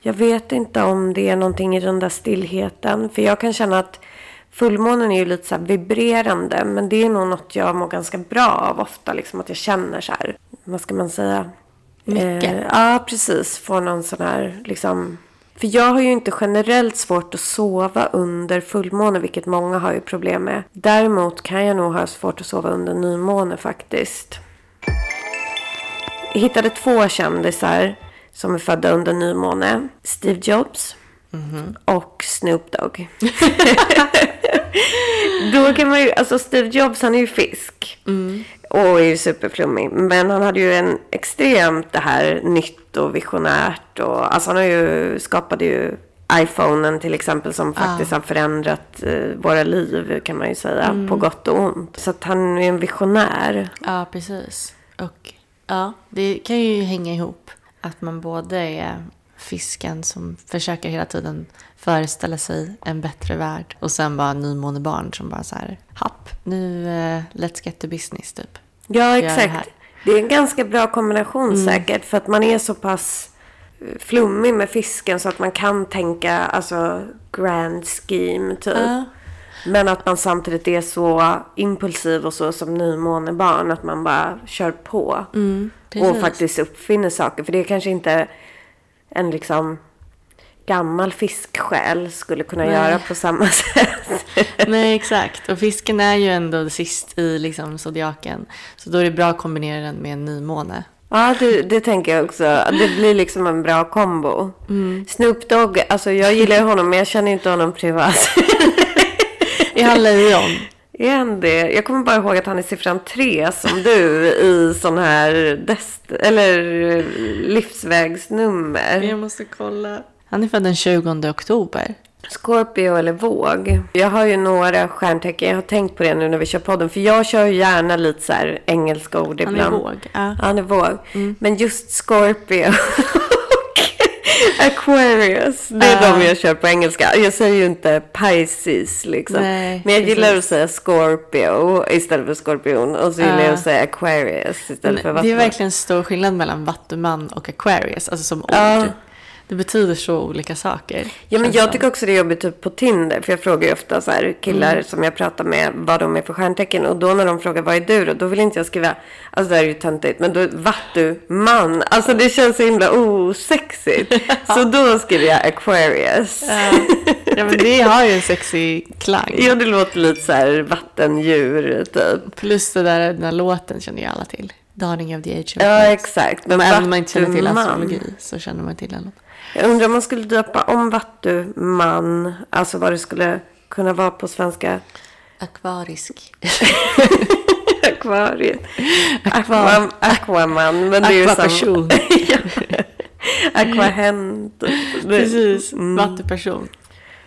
Jag vet inte om det är någonting i den där stillheten. För jag kan känna att fullmånen är ju lite så vibrerande. Men det är nog något jag mår ganska bra av ofta. Liksom att jag känner så här, vad ska man säga? Mycket. Eh, ja, precis. Får någon sån här liksom för jag har ju inte generellt svårt att sova under fullmåne, vilket många har ju problem med. Däremot kan jag nog ha svårt att sova under nymåne faktiskt. Jag hittade två kändisar som är födda under nymåne. Steve Jobs mm -hmm. och Snoop Dogg. Då kan man ju, alltså Steve Jobs han är ju fisk. Mm. Och är ju superflummig. Men han hade ju en extremt det här nytt och visionärt. Och, alltså han har ju, skapade ju iPhonen till exempel som faktiskt ah. har förändrat eh, våra liv kan man ju säga. Mm. På gott och ont. Så att han är en visionär. Ja, precis. Och ja, det kan ju hänga ihop. Att man både är fisken som försöker hela tiden föreställa sig en bättre värld. Och sen bara nymånebarn som bara så här, happ, nu uh, let's get to business typ. Ja, exakt. Det, det, är en ganska bra kombination mm. säkert. För att man är så pass eh, flummig med fisken så att man kan tänka alltså grand scheme typ. Uh. Men att man samtidigt är så impulsiv och så som nymånebarn. Att man bara kör på. Mm, och faktiskt uppfinner saker. För det är kanske inte en liksom gammal fisksjäl skulle kunna göra på samma sätt. Nej, exakt. Och fisken är ju ändå sist i liksom zodiaken. Så då är det bra att kombinera den med en nymåne. Ja, det, det tänker jag också. Det blir liksom en bra kombo. Snoop Dogg, alltså jag gillar honom men jag känner inte honom privat. Är han lejon? Är han det? Jag kommer bara ihåg att han är siffran tre som du i sån här dest eller livsvägsnummer. Jag måste kolla. Han är född den 20 oktober. Scorpio eller våg. Jag har ju några stjärntecken. Jag har tänkt på det nu när vi kör podden. För jag kör ju gärna lite så här engelska ord Han ibland. är våg. Ja. Han är våg. Men just Scorpio Aquarius. Det är Ja. de jag kör på engelska. Jag säger ju inte Pisces liksom. Nej, Men jag gillar precis. att säga Scorpio istället för skorpion. Och så gillar jag Ja. att säga Aquarius istället för Men Det är verkligen stor skillnad mellan vattuman och Aquarius, alltså som ord. Ja. Det betyder så olika saker. Ja, men jag som. tycker också det är jobbigt typ på Tinder. För jag frågar ju ofta så här, killar Mm. som jag pratar med vad de är för stjärntecken. Och då när de frågar vad är du då? Då vill inte jag skriva, alltså det här är ju töntigt. Men då, vattu, man. Alltså det känns så himla osexigt. Så då skriver jag Aquarius. Ja. men det har ju en sexig klang. Ja, det låter lite så här vattendjur typ. Plus det där, den här låten känner ju alla till. Darling of the Age of Ja, exakt. Men även om man inte känner till astrologi så känner man till den låten. Jag undrar om man skulle döpa om vattuman. Alltså vad det skulle kunna vara på svenska. Akvarisk. Akvariet. Aqua- Aqua, aquaman. Men det är ju Aquaperson. Aquahent. Det- Precis, Mm. vattuperson.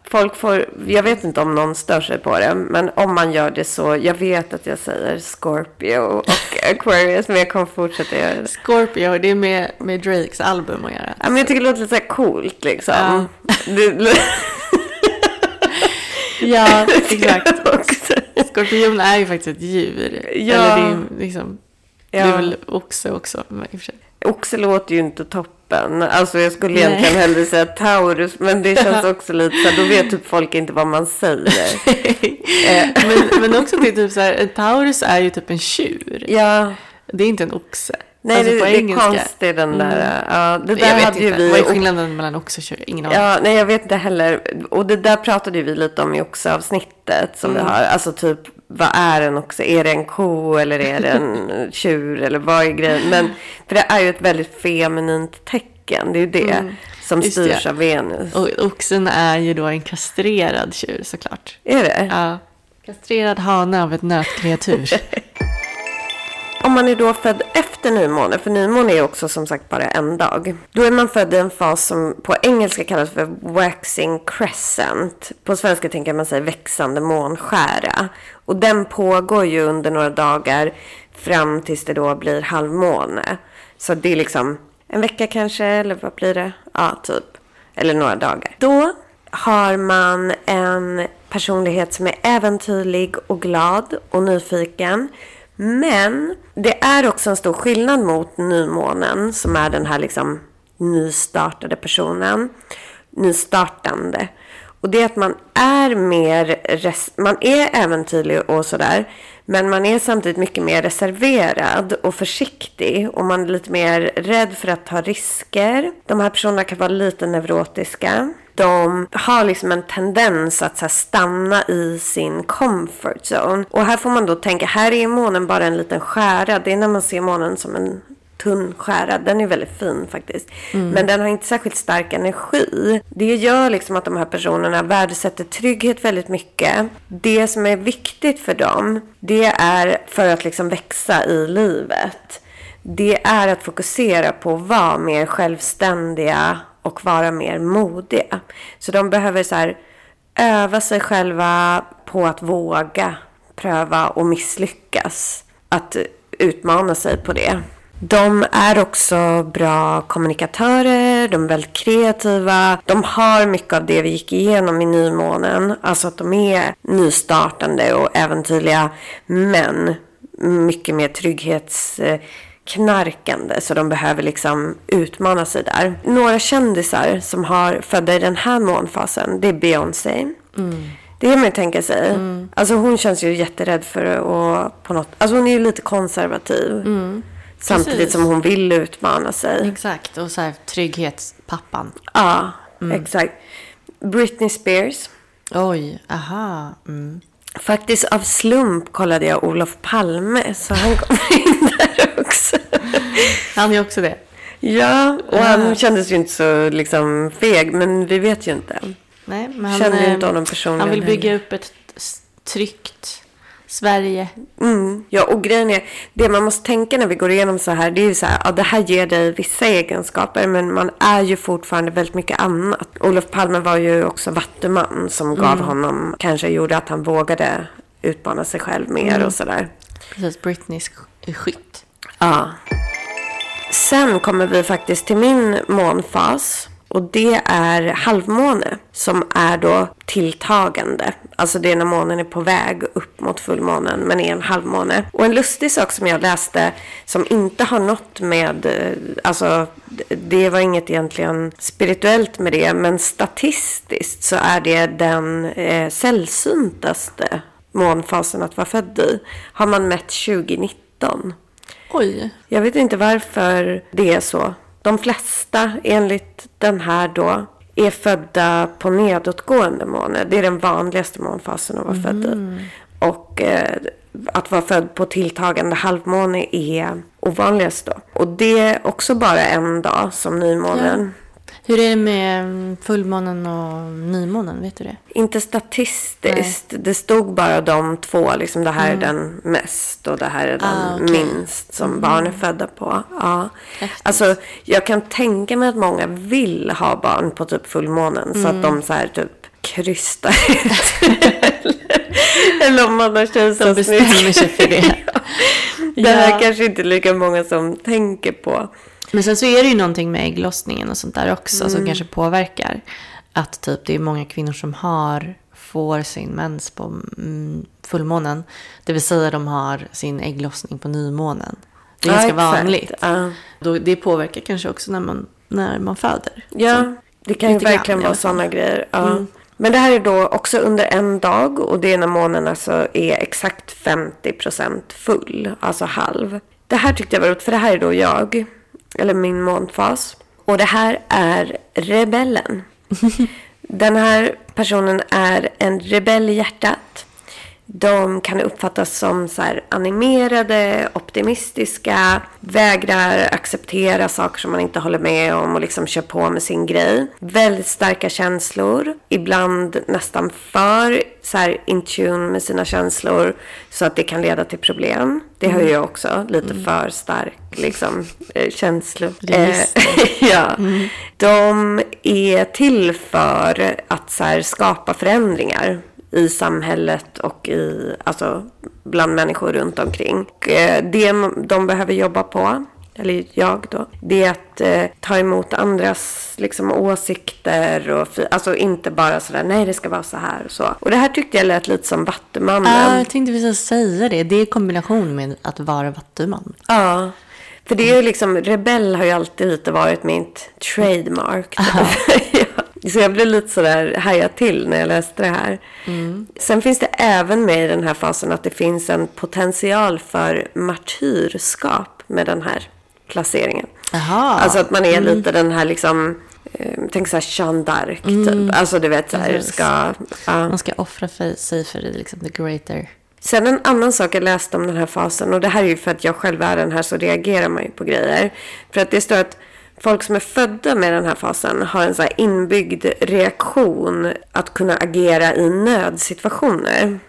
Folk får, jag vet inte om någon stör sig på det. Men om man gör det så, jag vet att jag säger Scorpio och Aquarius. Men jag kommer fortsätta göra det. Scorpio, det är med, med Drakes album att göra. Ja, men jag tycker det låter lite så här coolt liksom. Ja. Det, Ja, exakt. Skorpion är ju faktiskt ett djur. Ja. Eller det är, liksom, det Ja. är väl oxe också. Men i och för sig. Oxe låter ju inte toppen. Alltså jag skulle Nej. egentligen hellre säga Taurus. Men det känns också lite så här, då vet typ folk inte vad man säger. Eh, men, men också till typ så här, Taurus är ju typ en tjur. ja, Det är inte en oxe. nej Alltså, det, det är konstigt den där. Ja, det där Jag vet hade inte. vi. Vad är skillnaden mellan oxe och tjur? Ingen aning. Ja, nej jag vet inte heller. Och det där pratade ju vi lite om i oxe-avsnittet som Mm. vi har. Alltså typ, vad är en oxe? Är det en ko eller är det en tjur? Eller vad är grejen? Men, för det är ju ett väldigt feminint tecken. Det är ju det som Mm. Just styrs det. av Venus. Och oxen är ju då en kastrerad tjur såklart. Är det? Ja. Kastrerad hane av ett nötkreatur. Om man är då född efter nymåne, för nymåne är också som sagt bara en dag. Då är man född i en fas som på engelska kallas för waxing crescent. På svenska tänker man sig växande månskära. Och den pågår ju under några dagar fram tills det då blir halvmåne. Så det är liksom en vecka kanske, eller vad blir det? Ja, typ. Eller några dagar. Då har man en personlighet som är äventyrlig och glad och nyfiken. Men det är också en stor skillnad mot nymånen som är den här liksom nystartade personen. Nystartande. Och det är att man är mer, res- man är äventyrlig och sådär. Men man är samtidigt mycket mer reserverad och försiktig. Och man är lite mer rädd för att ta risker. De här personerna kan vara lite neurotiska. De har liksom en tendens att så här, stanna i sin comfort zone. Och här får man då tänka, här är månen bara en liten skära. Det är när man ser månen som en tunn skära. Den är väldigt fin faktiskt. Men den har inte särskilt stark energi. Det gör liksom att de här personerna värdesätter trygghet väldigt mycket. Det som är viktigt för dem, det är för att liksom växa i livet. Det är att fokusera på att vara mer självständiga och vara mer modiga. Så de behöver så här öva sig själva på att våga pröva och misslyckas. Att utmana sig på det. De är också bra kommunikatörer, de är väldigt kreativa. De har mycket av det vi gick igenom i nymånen. Alltså att de är nystartande och äventyrliga. Men mycket mer trygghets trygghetsknarkande. Så de behöver liksom utmana sig där. Några kändisar som har födda i den här månfasen, det är Beyoncé. Det kan man ju tänka sig. Alltså hon känns ju jätterädd för att på något... Alltså hon är ju lite konservativ. Samtidigt Precis. som hon vill utmana sig. Exakt, och så här trygghetspappan. Ja, exakt. Britney Spears. Oj, aha. Mm. Faktiskt av slump kollade jag Olof Palme, så han kom in där också. Han är också det. Ja, och han kändes ju inte så liksom feg, men vi vet ju inte. Nej, men han, Känner ju eh, inte honom personligen Han vill bygga upp ett tryggt Sverige. Mm. Ja, och grejen är, det man måste tänka när vi går igenom så här, det är ju så här, ja det här ger dig vissa egenskaper, men man är ju fortfarande väldigt mycket annat. Olof Palme var ju också vattuman som gav honom, kanske gjorde att han vågade utmana sig själv mer och sådär. Precis, Britneys sk- skytt. Ja. Sen kommer vi faktiskt till min månfas. Och det är halvmåne som är då tilltagande. Alltså det är när månen är på väg upp mot fullmånen men är en halvmåne. Och en lustig sak som jag läste som inte har något med, eh, alltså det var inget egentligen spirituellt med det men statistiskt så är det den eh, sällsyntaste månfasen att vara född i. Har man mätt 2019. Oj. Jag vet inte varför det är så. De flesta, enligt den här då, är födda på nedåtgående måne. Det är den vanligaste månfasen att vara född i. Och eh, att vara född på tilltagande halvmåne är ovanligast då. Och det är också bara en dag som nymånen. Hur är det med mm, fullmånen och nymånen? Vet du det? Inte statistiskt. Det stod bara de två. Liksom, det här är den mest och det här är den Ah, okej. minst som barn är födda på. Ja. Häftigt. Alltså, jag kan tänka mig att många vill ha barn på typ fullmånen. Så att de så här typ krystar. Eller om man har De kejsarsnitt. bestämmer sig för det. Det här Ja. kanske inte lika många som tänker på. Men sen så är det ju någonting med ägglossningen och sånt där också som kanske påverkar. Att typ det är många kvinnor som har, får sin mens på mm, fullmånen. Det vill säga de har sin ägglossning på nymånen. Det är Ja, ganska exakt. vanligt. Ja. Då, det påverkar kanske också när man, när man föder. Ja, det kan ju verkligen vara sådana grejer. Ja. Men det här är då också under en dag och det är när månen alltså är exakt 50% full, alltså halv. Det här tyckte jag var roligt, för det här är då jag, eller min månfas. Och det här är rebellen. Den här personen är en rebell i hjärtat. De kan uppfattas som så animerade, optimistiska, vägrar acceptera saker som man inte håller med om och liksom kör på med sin grej. Väldigt starka känslor, ibland nästan för så här in tune med sina känslor så att det kan leda till problem. Det har ju jag också, lite för stark liksom, eh. Eh, ja. De är till för att så här, skapa förändringar i samhället och i, alltså, bland människor runt omkring. Eh, det de behöver jobba på, eller jag då, det är att eh, ta emot andras liksom, åsikter och alltså inte bara sådär nej det ska vara så här och så. Och det här tyckte jag lät lite som Vattumannen. Ja, jag tänkte precis säga det. Det är i kombination med att vara vattuman. Ja, för det är ju liksom, rebell har ju alltid lite varit mitt trademark. ja. Så jag blev lite sådär hajad till när jag läste det här. Sen finns det även med i den här fasen att det finns en potential för martyrskap med den här placeringen. Jaha. Alltså att man är lite den här liksom, eh, tänk såhär Jeanne d'Arc typ. Alltså du vet såhär, ska... Ja. Man ska offra för sig för liksom, the greater. Sen en annan sak jag läste om den här fasen, och det här är ju för att jag själv är den här så reagerar man ju på grejer. För att det står att folk som är födda med den här fasen har en så inbyggd reaktion att kunna agera i nödsituationer.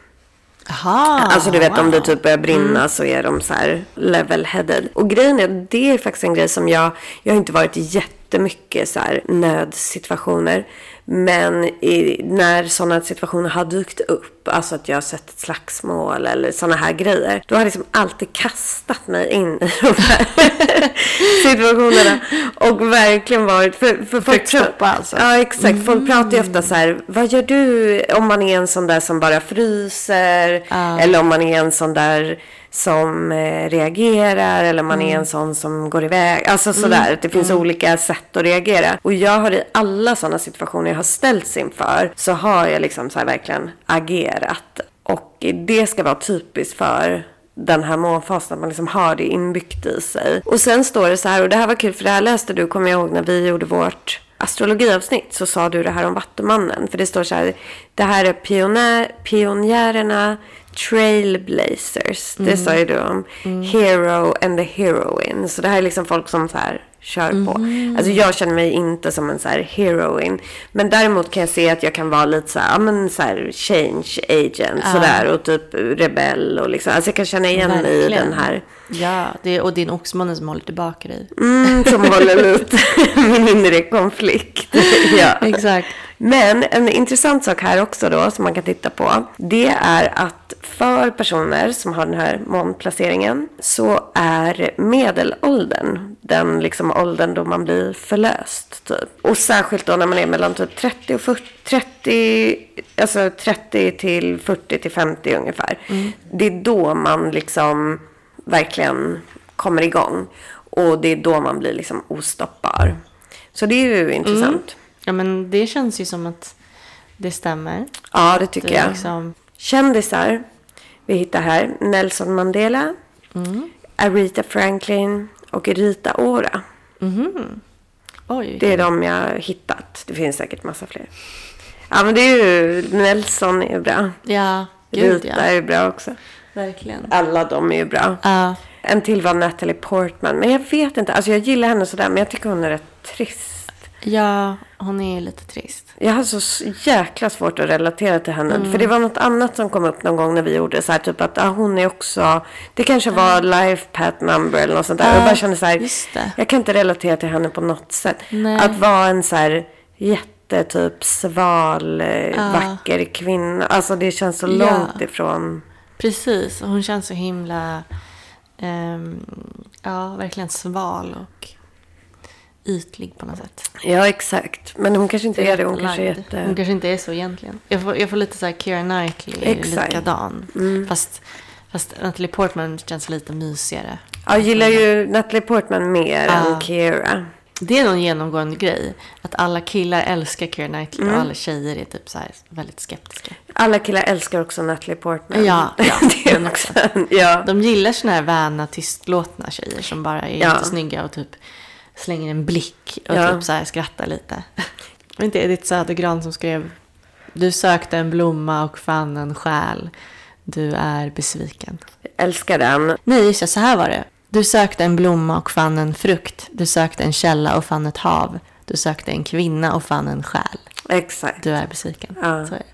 Jaha. Alltså du vet om det wow. typ börjar brinna så är de så här level-headed. Och grejen är, det är faktiskt en grej som jag, jag har inte varit jättemycket så här nödsituationer. Men i, när sådana situationer har dykt upp, alltså att jag har sett ett slagsmål eller sådana här grejer. Då har jag liksom alltid kastat mig in i de här situationerna. Och verkligen varit, för, för folk Försökt stoppa alltså. Ja, exakt. Folk pratar ju ofta så här, vad gör du om man är en sån där som bara fryser? Ja. Eller om man är en sån där som eh, reagerar eller man är en sån som går iväg. Alltså sådär, det finns olika sätt att reagera. Och jag har i alla sådana situationer jag har ställts inför så har jag liksom så verkligen agerat. Och det ska vara typiskt för den här månfasen, att man liksom har det inbyggt i sig. Och sen står det så här, och det här var kul för det här läste du, kommer jag ihåg, när vi gjorde vårt astrologiavsnitt så sa du det här om Vattumannen. För det står så här, det här är pionjär, pionjärerna, trailblazers. Det sa ju du om. Hero and the heroine. Så det här är liksom folk som så här kör på. Alltså jag känner mig inte som en så här heroine. Men däremot kan jag se att jag kan vara lite så här, ja men så här change agent sådär. Och typ rebell och liksom. Alltså jag kan känna igen mig i den här. Ja, det och din oxmåne som håller tillbaka dig. Mm, som håller ut min inre konflikt. ja. Exakt. Men en intressant sak här också då som man kan titta på. Det är att för personer som har den här månplaceringen så är medelåldern den liksom åldern då man blir förlöst. Typ. Och särskilt då när man är mellan typ 30 och 40, 30, alltså 30 till 40 till 50 ungefär. Det är då man liksom verkligen kommer igång. Och det är då man blir liksom ostoppbar. Så det är ju intressant. Ja, men det känns ju som att det stämmer. Ja, det tycker Det jag. liksom, Kändisar vi hittar här. Nelson Mandela, Aretha Franklin och Rita Ora. oj, Det är de jag har hittat. Det finns säkert massa fler. Ja, men det är ju... Nelson är bra. ja, gud Rita ja. är bra också. Verkligen. Alla de är ju bra. Ja, En till var Natalie Portman. Men jag vet inte. Alltså jag gillar henne sådär. Men jag tycker hon är rätt trist. Ja, hon är lite trist. Jag har så jäkla svårt att relatera till henne. Mm. För det var något annat som kom upp någon gång när vi gjorde så här. Typ att ah, hon är också. Det kanske var life pat number eller något sånt där. Ja, jag bara kände så här. Jag kan inte relatera till henne på något sätt. Nej. Att vara en så här jätte typ sval, eh, vacker kvinna. Alltså det känns så Ja. långt ifrån. Precis, och hon känns så himla, ehm, ja, verkligen sval och ytlig på något sätt. Ja exakt. Men hon kanske inte är det. Hon kanske är jätte. Hon kanske inte är så egentligen. Jag får, jag får lite så här Keira Knightley, Exakt. Mm. likadan. Fast, fast Natalie Portman känns lite mysigare. Jag gillar ju Natalie Portman mer Ja. än Keira. Det är någon genomgående grej. Att alla killar älskar Keira Knightley Mm. och alla tjejer är typ så här väldigt skeptiska. Alla killar älskar också Natalie Portman. Ja, ja, det är också. Ja. De gillar såna här väna, tystlåtna tjejer som bara är Ja. jättesnygga och typ slänger en blick och Ja. typ så här skrattar lite. Var inte Edith Södergran som skrev Du sökte en blomma och fann en själ. Du är besviken. Älskar den. Nej, just det, så här var det. Du sökte en blomma och fann en frukt. Du sökte en källa och fann ett hav. Du sökte en kvinna och fann en själ. Exakt. Du är besviken. Ja. Så är det.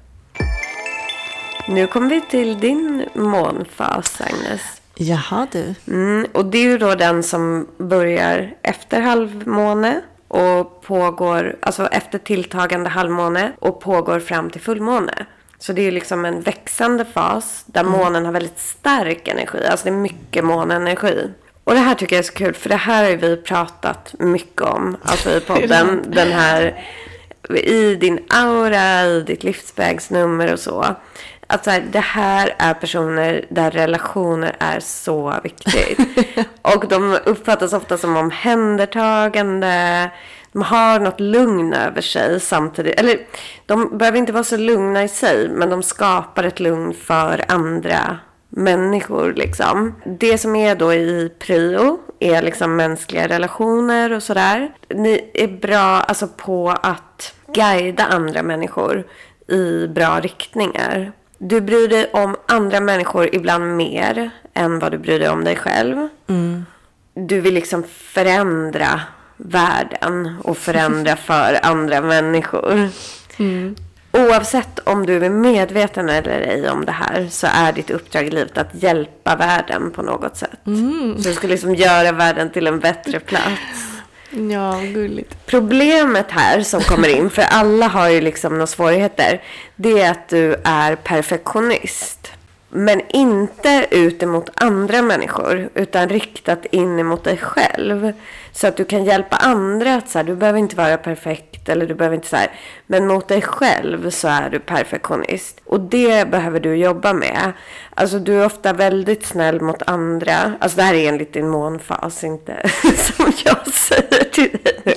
Nu kommer vi till din månfas, Agnes. Jaha du. Mm, och det är ju då den som börjar efter halvmåne och pågår, alltså efter tilltagande halvmåne och pågår fram till fullmåne. Så det är liksom en växande fas där månen har väldigt stark energi. Alltså det är mycket månenergi. Och det här tycker jag är så kul för det här har ju vi pratat mycket om. Alltså i podden. den här i din aura, i ditt livsvägsnummer och så. Att så här, det här är personer där relationer är så viktigt. och de uppfattas ofta som omhändertagande. De har något lugn över sig samtidigt. Eller de behöver inte vara så lugna i sig. Men de skapar ett lugn för andra människor liksom. Det som är då i prio är liksom mänskliga relationer och sådär. Ni är bra alltså på att guida andra människor i bra riktningar. Du bryr dig om andra människor ibland mer än vad du bryr dig om dig själv. Du vill liksom förändra världen och förändra för andra människor. Oavsett om du är medveten eller ej om det här så är ditt uppdrag i livet att hjälpa världen på något sätt. Så du ska liksom göra världen till en bättre plats. Ja, gulligt. Problemet här som kommer in, för alla har ju liksom några svårigheter, det är att du är perfektionist. Men inte ut emot andra människor, utan riktat in emot dig själv. Så att du kan hjälpa andra att så här, du behöver inte vara perfekt eller du behöver inte så här. Men mot dig själv så är du perfektionist. Och det behöver du jobba med. Alltså du är ofta väldigt snäll mot andra. Alltså det här är enligt din månfas, inte som jag säger till dig nu.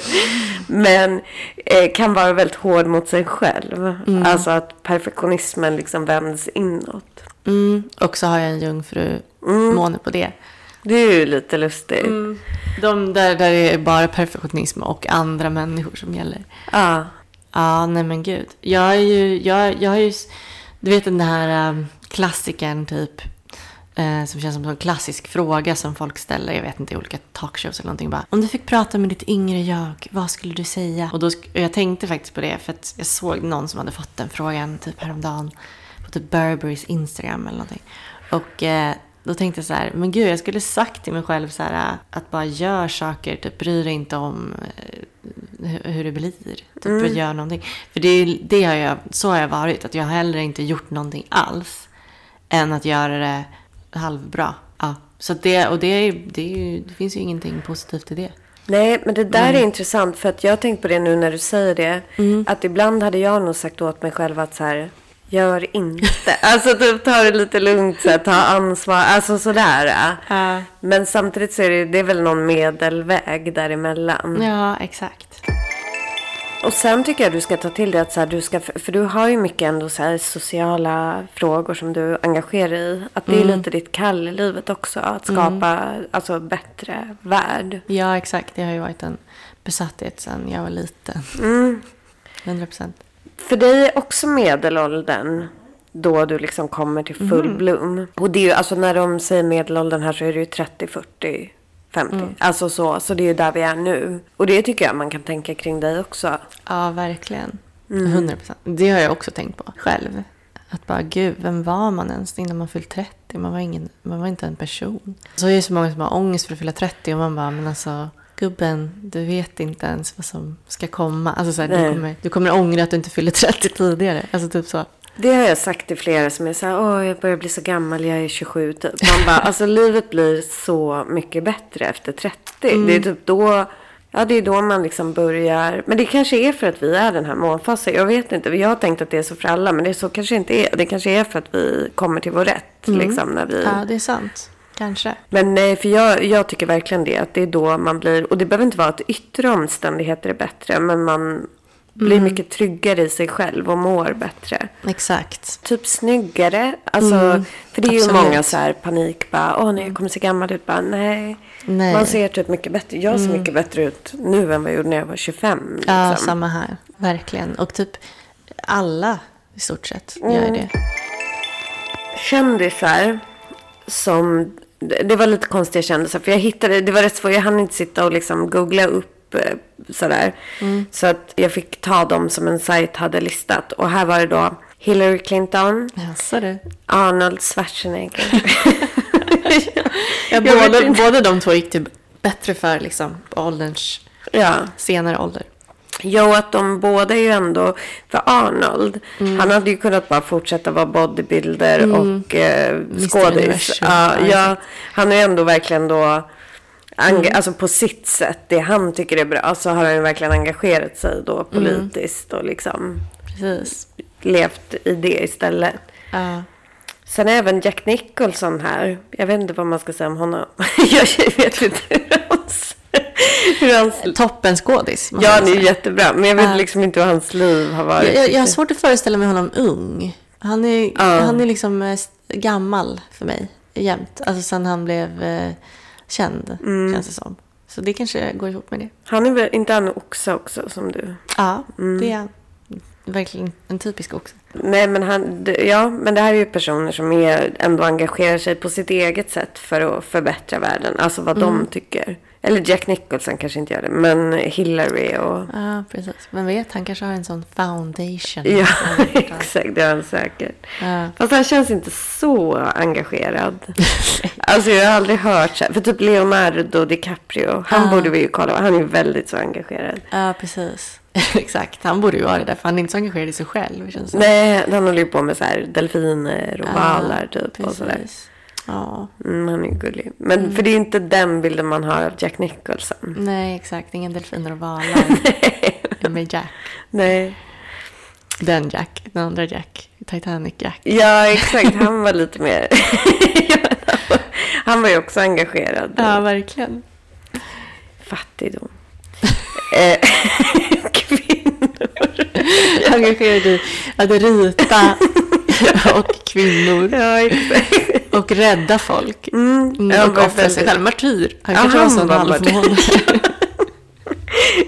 Men eh, kan vara väldigt hård mot sig själv. Alltså att perfektionismen liksom vänds inåt. Mm. Och så har jag en jungfru måne på det. Det är ju lite lustigt. De där, där det är bara perfektionism och andra människor som gäller. Ja. Ja, nej men gud. Jag är ju, jag, jag har ju, du vet den här um, klassikern typ. Eh, som känns som en klassisk fråga som folk ställer, jag vet inte, i olika talkshows eller någonting. Bara, Om du fick prata med ditt yngre jag, vad skulle du säga? Och, då, och jag tänkte faktiskt på det, för att jag såg någon som hade fått den frågan typ häromdagen. På typ Burberrys Instagram eller någonting. Och eh, då tänkte jag så här, men gud, jag skulle sagt till mig själv så här, att bara gör saker, typ bry dig inte om eh, hur- det blir. Typ gör någonting. För det, det har jag, så har jag varit, att jag har heller inte gjort någonting alls. Än att göra det halvbra. Ja. Så det, och det, det, det finns ju ingenting positivt i det. Nej, men det där är intressant för att jag har tänkt på det nu när du säger det. Att ibland hade jag nog sagt åt mig själv att så här, gör inte. alltså typ ta det lite lugnt, så här, ta ansvar, alltså sådär. Ja. Men samtidigt så är det, det är väl någon medelväg däremellan. Ja, exakt. Och sen tycker jag du ska ta till det att så här, du ska, för du har ju mycket ändå så här sociala frågor som du engagerar dig i. Att det är lite ditt kall i livet också. Att skapa alltså bättre värld. Ja, exakt. Det har ju varit en besatthet sedan jag var liten. 100 procent. För dig är också medelåldern då du liksom kommer till full bloom. Och det är ju, alltså när de säger medelåldern här så är det ju 30, 40, 50. Alltså så, så det är ju där vi är nu. Och det tycker jag man kan tänka kring dig också. Ja, verkligen. 100 procent. Det har jag också tänkt på själv. Att bara, gud, vem var man ens innan man fyllt 30? Man var, ingen, man var inte en person. Så är det så många som har ångest för att fylla 30 och man bara, men alltså gubben, du vet inte ens vad som ska komma. Alltså så här, du, kommer, du kommer ångra att du inte fyller 30 tidigare. Alltså typ så. Det har jag sagt till flera som är så här, åh jag börjar bli så gammal, jag är 27 typ. Man bara, alltså livet blir så mycket bättre efter 30. Det är typ då, ja det är då man liksom börjar. Men det kanske är för att vi är den här månfasen, jag vet inte. Jag har tänkt att det är så för alla, men det är så kanske inte är. Det kanske är för att vi kommer till vår rätt liksom när vi. Ja, det är sant. Kanske. Men nej, för jag, jag tycker verkligen det. Att det är då man blir, och det behöver inte vara att yttre omständigheter är bättre. Men man blir mycket tryggare i sig själv och mår bättre. Exakt. Typ snyggare. Alltså, för det är ju absolut. många så här panik. Bara, Åh nej, jag kommer se gammal ut. Bara, nej. Nej. Man ser typ mycket bättre. Jag ser mycket bättre ut nu än vad jag gjorde när jag var 25. Liksom. Ja, samma här. Verkligen. Och typ alla i stort sett gör det. kändisar som... Det var lite konstiga kändisar. För jag hittade... Det var rätt svårt. Jag hann inte sitta och liksom googla upp eh, sådär. Så att jag fick ta dem som en sajt hade listat. Och här var det då Hillary Clinton, Jaså du? Arnold Schwarzenegger. Ja, inte. båda de två gick typ bättre för liksom ålderns ja. senare ålder. Jo, att de båda är ju ändå... För Arnold, Mm. han hade ju kunnat bara fortsätta vara bodybuilder och eh, skådis. Ja, Ja, han är ju ändå verkligen då... Mm. Alltså på sitt sätt, det han tycker är bra, så har han ju verkligen engagerat sig då Mm. politiskt och liksom Precis. levt i det istället. Ja. Sen är även Jack Nicholson här. Jag vet inte vad man ska säga om honom. jag vet inte hur hans... Hur hans Toppen skådis. måste Ja, han är jättebra. Men jag vet liksom inte hur hans liv har varit. jag, jag, har svårt att föreställa mig honom ung. Han är, Ja. han är liksom eh, gammal för mig jämt. Alltså sen han blev eh, känd, Mm. känns det som. Så det kanske går ihop med det. Han är väl inte han oxe också som du? Ja, Mm. det är han. Verkligen en typisk också. Nej, men han, ja, men det här är ju personer som är, ändå engagerar sig på sitt eget sätt för att förbättra världen. Alltså vad Mm. de tycker. Eller Jack Nicholson kanske inte gör det, men Hillary och... Ja, precis. Men vet, han kanske har en sån foundation. Ja, exakt. Det har han säkert. Ja. Fast han känns inte så engagerad. Alltså jag har aldrig hört så här. För typ Leonardo DiCaprio, han Ja. borde vi ju kolla. Han är ju väldigt så engagerad. Ja, precis. Exakt. Han borde ju vara det där, för han är inte så engagerad i sig själv. Känns det. Nej, han håller ju på med så här delfiner och Ja, valar typ. Och sådär. Ja, Mm, han är gullig. Men för det är inte den bilden man har av Jack Nicholson. nej exakt. Inga delfiner och valar. med Jack. Nej. Den Jack. Den andra Jack. Titanic Jack. Ja, exakt. Han var lite mer... Var- han var ju också engagerad. Ja, verkligen. Fattigdom. Eh, Kvinnor. Engagerad i att rita och kvinnor. Ja, exakt. Och rädda folk. Mm, Mm, och var offra sig väldigt- själv. Martyr. Han Ja, kanske var sån var halvmåne.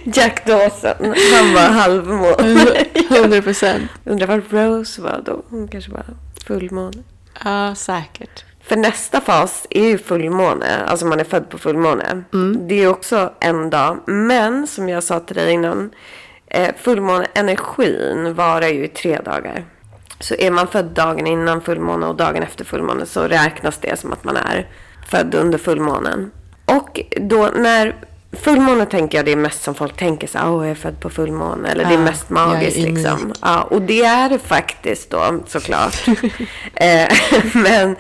Jack Dawson, han var halvmåne. 100 procent. Undrar vad Rose var då? Hon kanske var fullmåne. Ja, säkert. För nästa fas är ju fullmåne, alltså man är född på fullmåne. Det är också en dag, men som jag sa till dig innan, eh, fullmåneenergin varar ju i tre dagar. Så är man född dagen innan fullmåne och dagen efter fullmåne så räknas det som att man är född under fullmånen. Och då när fullmåne tänker jag det är mest som folk tänker så åh jag är född på fullmåne, eller det är Ja, mest är magiskt unik. liksom. Ja, och det är det faktiskt då såklart. eh, men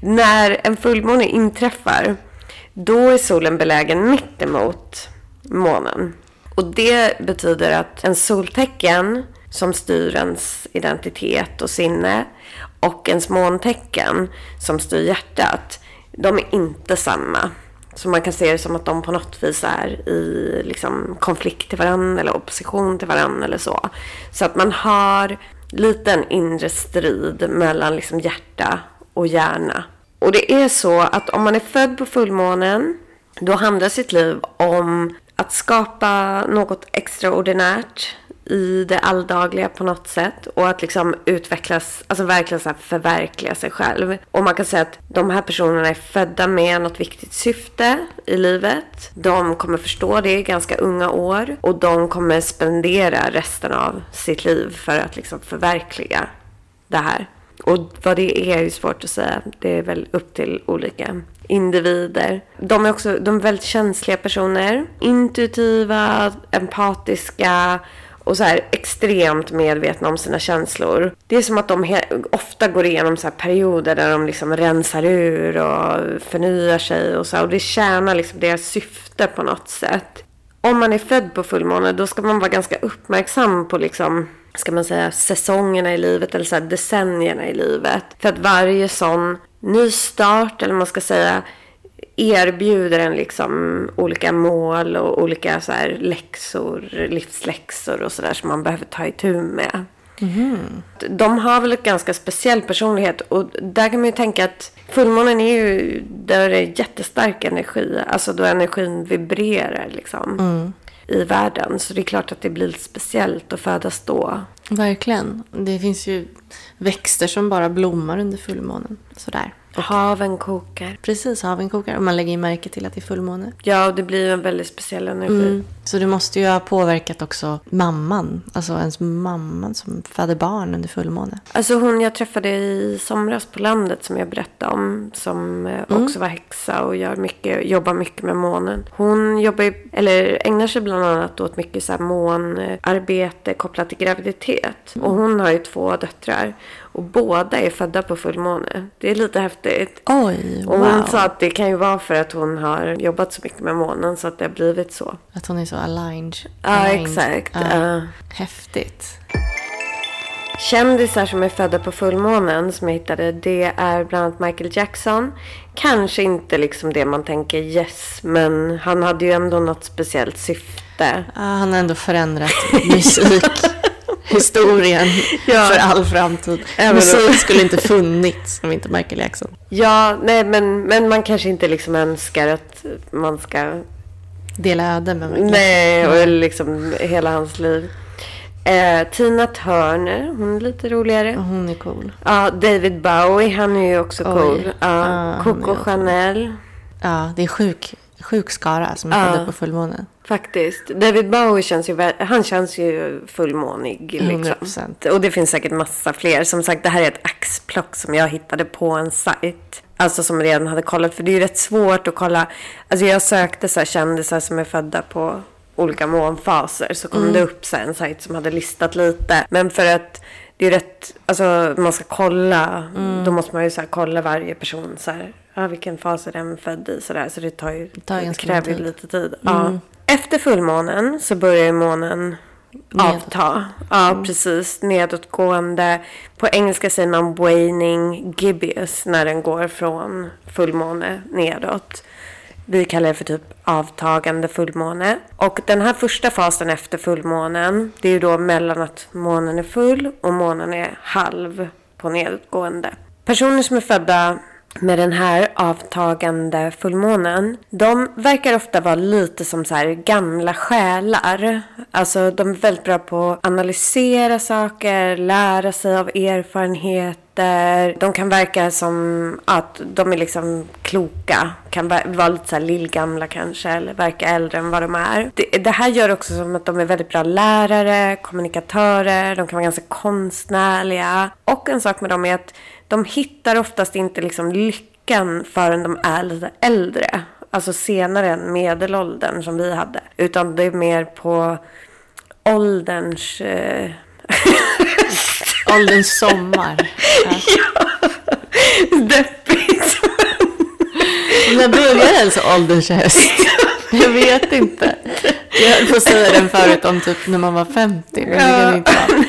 när en fullmåne inträffar, då är solen belägen mitt emot månen. Och det betyder att en soltecken som styr ens identitet och sinne och ens måntecken som styr hjärtat, de är inte samma. Så man kan se det som att de på något vis är i liksom, konflikt till varandra eller opposition till varandra eller så. Så att man har lite en inre strid mellan liksom, hjärta och hjärna. Och det är så att om man är född på fullmånen, då handlar sitt liv om att skapa något extraordinärt i det alldagliga på något sätt och att liksom utvecklas, alltså verkligen så här förverkliga sig själv. Och man kan säga att de här personerna är födda med något viktigt syfte i livet. De kommer förstå det i ganska unga år och de kommer spendera resten av sitt liv för att liksom förverkliga det här. Och vad det är är ju svårt att säga. Det är väl upp till olika individer. De är också de är väldigt känsliga personer. Intuitiva, empatiska och så här extremt medvetna om sina känslor. Det är som att de ofta går igenom så här perioder där de liksom rensar ur och förnyar sig och så. här. Och det tjänar liksom deras syfte på något sätt. Om man är född på fullmåne då ska man vara ganska uppmärksam på liksom ska man säga, säsongerna i livet eller så här decennierna i livet. För att varje sån ny start, eller man ska säga, erbjuder en liksom olika mål och olika så här läxor, livsläxor och sådär som man behöver ta itu med. De har väl ett ganska speciell personlighet och där kan man ju tänka att fullmånen är ju där det är jättestark energi, alltså då energin vibrerar liksom i världen. Så det är klart att det blir speciellt att födas då. Verkligen. Det finns ju växter som bara blommar under fullmånen. Sådär. Haven kokar. Precis, haven kokar. Och man lägger ju märke till att det är fullmåne. Ja, och det blir ju en väldigt speciell energi. Mm. Så det måste ju ha påverkat också mamman. Alltså ens mamman som föder barn under fullmåne. Alltså hon jag träffade i somras på landet som jag berättade om. Som eh, också var häxa och gör mycket, jobbar mycket med månen. Hon jobbar eller ägnar sig bland annat åt mycket så här månarbete kopplat till graviditet. Och hon har ju två döttrar. Och båda är födda på fullmåne. Det är lite häftigt. Oj, Och wow. hon sa att det kan ju vara för att hon har jobbat så mycket med månen så att det har blivit så. Att hon är så aligned. Ja, aligned. exakt. Ja. Ja. Häftigt. Kändisar som är födda på fullmånen som jag hittade, det är bland annat Michael Jackson. Kanske inte liksom det man tänker yes, men han hade ju ändå något speciellt syfte. Ja, han har ändå förändrat musikhistorien Ja. för all framtid. Även Musik skulle inte funnits om inte Michael Jackson. Ja, nej men, men man kanske inte liksom önskar att man ska... Dela öde med Michael Nej, och liksom hela hans liv. Eh, Tina Turner, hon är lite roligare. Jackson. Hon är cool. Ja, David Bowie, han är ju också Oj. cool. Ja, är Coco Chanel. Ja, det är sjuk, sjuk skara som är Ja. på fullmånen. Faktiskt. David Bowie känns ju, han känns ju fullmånig. Liksom. 100%. Och det finns säkert massa fler. Som sagt, det här är ett axplock som jag hittade på en sajt. Alltså som redan hade kollat. För det är ju rätt svårt att kolla. Alltså jag sökte så här kändisar som är födda på olika månfaser. Så kom det upp så en sajt som hade listat lite. Men för att det är rätt, alltså man ska kolla. Då måste man ju så kolla varje person så här. Ja, vilken fas är den född i? Så, där. så det tar ju, tar det kräver ju lite tid. Ja. Efter fullmånen så börjar ju månen avta. Ja, precis. Nedåtgående. På engelska säger man waning gibbous när den går från fullmåne nedåt. Vi kallar det för typ avtagande fullmåne. Och den här första fasen efter fullmånen, det är ju då mellan att månen är full och månen är halv på nedåtgående. Personer som är födda med den här avtagande fullmånen. De verkar ofta vara lite som så här gamla själar. Alltså de är väldigt bra på att analysera saker, lära sig av erfarenheter. De kan verka som att de är liksom kloka. Kan vara lite så här lillgamla kanske eller verka äldre än vad de är. Det, det här gör också som att de är väldigt bra lärare, kommunikatörer, de kan vara ganska konstnärliga. Och en sak med dem är att de hittar oftast inte liksom lyckan förrän de är lite äldre. Alltså senare än medelåldern som vi hade. Utan det är mer på ålderns... Eh... Ålderns sommar. Ja. Deppigt. När börjar ens ålderns höst? Jag vet inte. Jag höll på att säga den förut om typ när man var 50. Men det kan inte vara.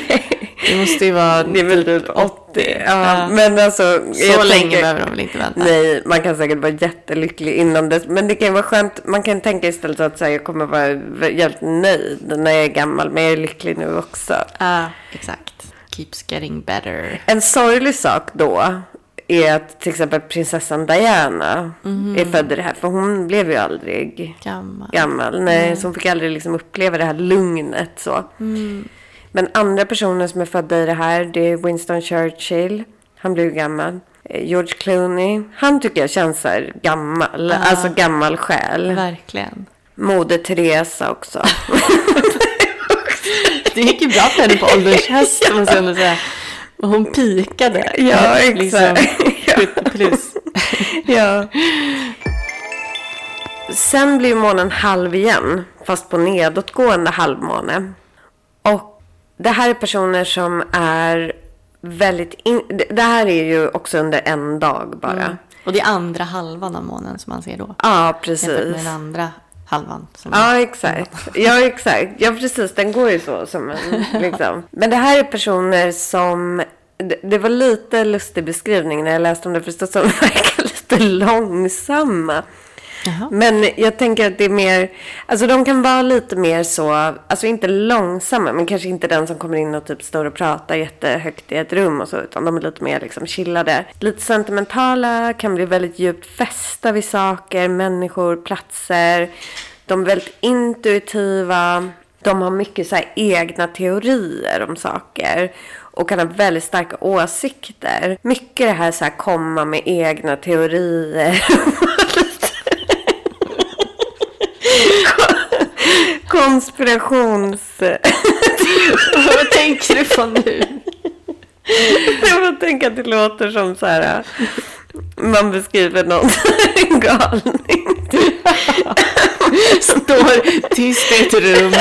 Det måste ju vara Det är väl typ 80. Ja, Ja. Men alltså... så länge behöver de väl inte vänta. Nej, man kan säkert vara jättelycklig innan dess. Men det kan ju vara skönt. Man kan tänka istället att här, jag kommer vara jävligt nöjd när jag är gammal. Men jag är lycklig nu också. Ja, exakt. Keeps getting better. En sorglig sak då är att till exempel prinsessan Diana är född i det här. För hon blev ju aldrig Gammal. gammal. Nej, så hon fick aldrig liksom uppleva det här lugnet så. Men andra personer som är födda i det här, det är Winston Churchill. Han blev gammal. Eh, George Clooney. Han tycker jag känns så här gammal. Alltså gammal själ. Verkligen. Moder Teresa också. Det gick ju bra för henne på ålderns höst måste jag säga. Hon pikade. Ja, exakt. Liksom, 70 plus. ja. Sen blir månen halv igen. Fast på nedåtgående halvmåne. Och det här är personer som är väldigt... In... det- Det här är ju också under en dag bara. Och det är andra halvan av månen som man ser då. Ja, Jämfört precis. med den andra halvan. Ja, exakt. Ja, exakt. Ja, precis. Den går ju så som en, liksom. Men det här är personer som... Det, det var lite lustig beskrivning när jag läste om det förstås. Som verkar lite långsamma. Jaha. Men jag tänker att det är mer... Alltså de kan vara lite mer så... Alltså inte långsamma, men kanske inte den som kommer in och typ står och pratar jättehögt i ett rum och så. Utan de är lite mer liksom chillade. Lite sentimentala, kan bli väldigt djupt fästa vid saker, människor, platser. De är väldigt intuitiva. De har mycket så här egna teorier om saker. Och kan ha väldigt starka åsikter. Mycket det här så här komma med egna teorier. Konspirations... Vad tänker du på nu? Jag bara tänker att det låter som så här... Man beskriver någon galning. Står tyst i ett rum.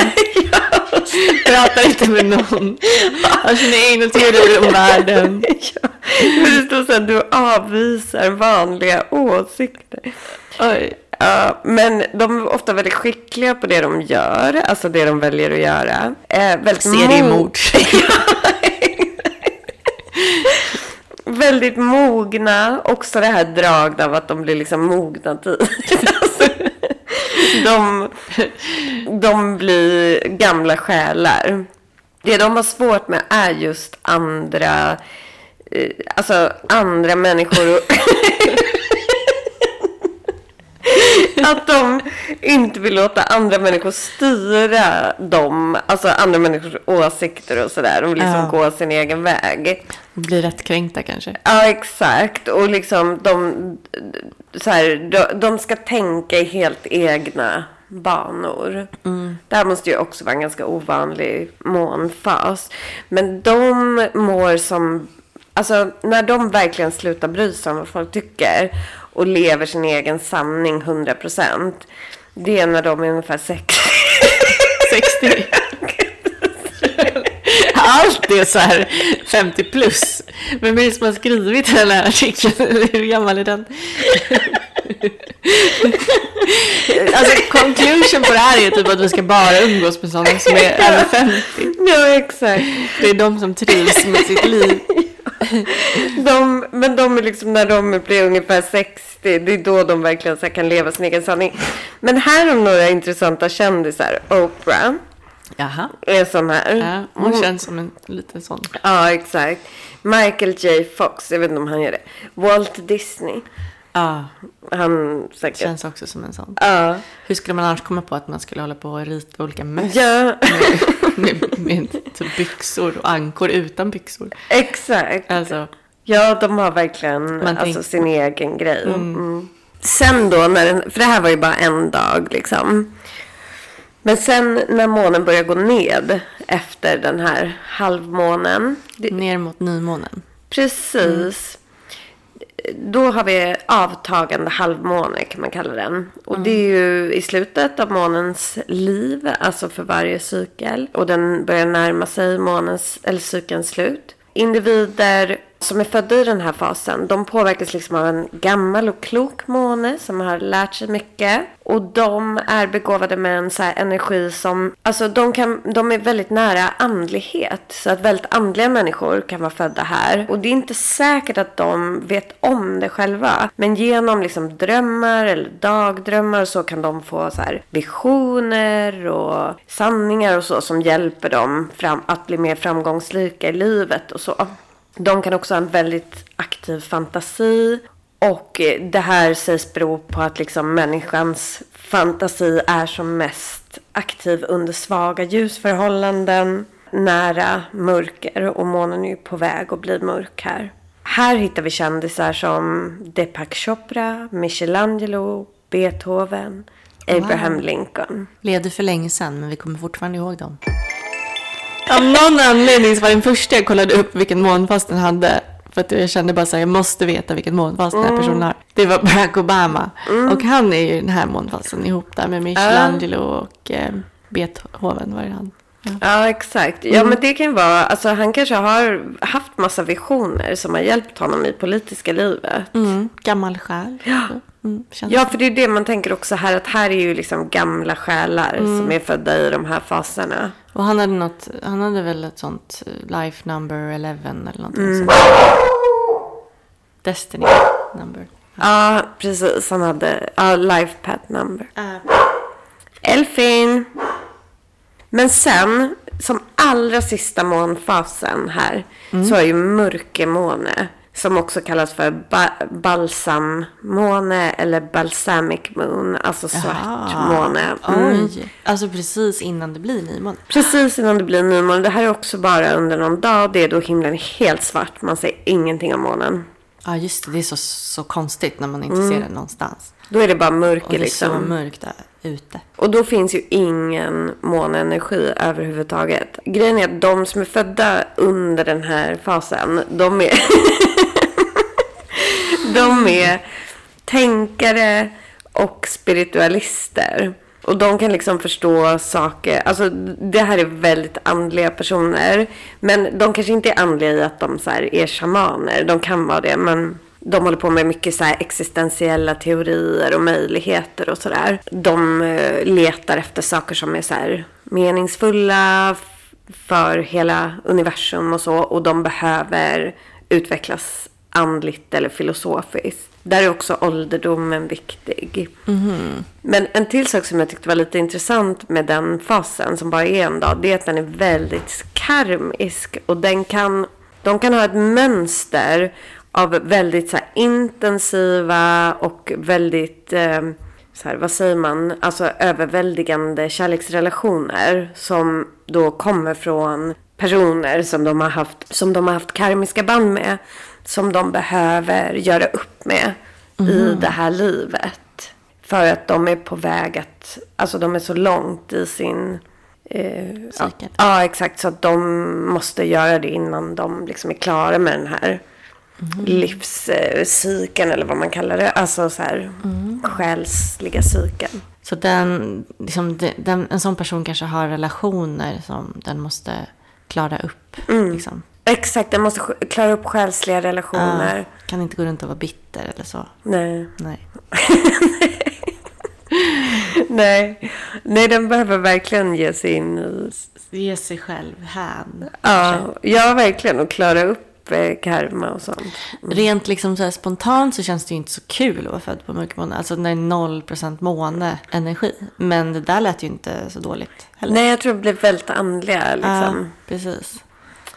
Pratar inte med någon. Har sina egna teorier om världen. Ja, men det står så här, du avvisar vanliga åsikter. Oj. Ja, men de är ofta väldigt skickliga på det de gör, alltså det de väljer att göra. Eh, väldigt Seriemord. väldigt mogna. Också det här draget av att de blir liksom mogna tidigt. Alltså, de, de blir gamla själar. Det de har svårt med är just andra, eh, alltså andra människor. Och att de inte vill låta andra människor styra dem. Alltså andra människors åsikter och sådär. De vill liksom Ja. gå sin egen väg. Blir rätt kränkta kanske. Ja, exakt. Och liksom de, så här, de, de ska tänka i helt egna banor. Det här måste ju också vara en ganska ovanlig månfas. Men de mår som... Alltså när de verkligen slutar bry sig om vad folk tycker och lever sin egen sanning 100%. Det är när de är ungefär 60. 60. Allt är så här 50 plus. Vem är det som har skrivit den här artikeln? Hur gammal är den? Alltså conclusion på det här är typ att vi ska bara umgås med sådana som är över 50. ja, exakt. Det är de som trivs med sitt liv. De, men de är liksom när de blir ungefär 60, det är då de verkligen så kan leva sin egen sanning. Men här har några intressanta kändisar. Oprah. Jaha. är sån här. Ja, hon känns som en liten sån. Ja, exakt. Michael J Fox, jag vet inte om han gör det. Walt Disney. Ja, Han säkert. känns också som en sån. Ja. Hur skulle man annars komma på att man skulle hålla på och rita olika möss Ja, med, med typ byxor och ankor utan byxor? exakt. Alltså, Ja, de har verkligen alltså, sin egen grej. Mm. Sen då, när för det här var ju bara en dag liksom. Men sen när månen börjar gå ned efter den här halvmånen. Det, ner mot nymånen. precis. Då har vi avtagande halvmåne kan man kalla den. Och det är ju i slutet av månens liv, alltså för varje cykel. Och den börjar närma sig månens, eller cykelns slut. Individer som är födda i den här fasen, de påverkas liksom av en gammal och klok måne som har lärt sig mycket. Och de är begåvade med en så här energi som, alltså de, kan, de är väldigt nära andlighet. Så att väldigt andliga människor kan vara födda här. Och det är inte säkert att de vet om det själva. Men genom liksom drömmar eller dagdrömmar och så kan de få så här visioner och sanningar och så som hjälper dem fram, att bli mer framgångsrika i livet och så. De kan också ha en väldigt aktiv fantasi. Och eh, det här sägs bero på att liksom människans fantasi är som mest aktiv under svaga ljusförhållanden. Nära mörker och månen är ju på väg att bli mörk här. Här hittar vi kändisar som Deepak Chopra, Michelangelo, Beethoven, Abraham Lincoln. Levde för länge sedan, men vi kommer fortfarande ihåg dem. Av någon anledning så var den första jag kollade upp vilken månfas den hade. För att jag kände bara så här, jag måste veta vilken månfas den här personen har. Det var Barack Obama. Och han är ju den här månfasen ihop där med Michelangelo och eh, Beethoven. Var det han? Ja. Ja, exakt. Ja, men det kan ju vara, alltså han kanske har haft massa visioner som har hjälpt honom i politiska livet. Mm, gammal själ. Så, Mm, Ja, för det är det man tänker också här, att här är ju liksom gamla själar som är födda i de här faserna. Och han hade, något, han hade väl ett sånt eh, life number 11 eller någonting Mm. sånt. Destiny number. Ja, precis. Han hade ja, life path number. Elfin! Men sen, som allra sista månfasen här, så är ju mörkermåne. Som också kallas för ba- balsammåne eller balsamic moon. Alltså svart Jaha. måne. Mm. Oj, alltså precis innan det blir nymåne. Precis innan det blir nymåne. Det här är också bara under någon dag. Det är då himlen är helt svart. Man ser ingenting av månen. Ja, just det. Det är så, så konstigt när man inte ser den någonstans. Då är det bara Och mörker det är så liksom. mörkt där ute. Och då finns ju ingen månenergi överhuvudtaget. Grejen är att de som är födda under den här fasen, de är... de är tänkare och spiritualister. Och de kan liksom förstå saker. Alltså det här är väldigt andliga personer. Men de kanske inte är andliga i att de så här är shamaner. De kan vara det. Men de håller på med mycket så existentiella teorier och möjligheter och sådär. De eh, letar efter saker som är så meningsfulla för hela universum och så. Och de behöver utvecklas andligt eller filosofiskt. Där är också ålderdomen viktig. Men en till sak som jag tyckte var lite intressant med den fasen som bara är en dag. Det är att den är väldigt karmisk. Och den kan, de kan ha ett mönster av väldigt så här, intensiva och väldigt, eh, så här, vad säger man, alltså överväldigande kärleksrelationer. Som då kommer från personer som de har haft, som de har haft karmiska band med. Som de behöver göra upp med i det här livet. För att de är på väg att, alltså de är så långt i sin... Eh, ja, ja, exakt. Så att de måste göra det innan de liksom är klara med den här livscykeln eller vad man kallar det. Alltså så här själsliga cykeln. Så den, liksom, de- den, en sån person kanske har relationer som den måste klara upp. Liksom. Exakt, den måste klara upp själsliga relationer. Ja, kan inte gå runt och vara bitter eller så. Nej. Nej. Nej. Nej, den behöver verkligen ge sig in i Ge sig själv hän. Ja, ja, verkligen. Och klara upp upp karma och sånt. Rent liksom så spontant så känns det ju inte så kul att vara född på mörkermåne. Alltså när det är 0% måne-energi. Men det där lät ju inte så dåligt heller. Nej, jag tror det blir väldigt andliga liksom. precis.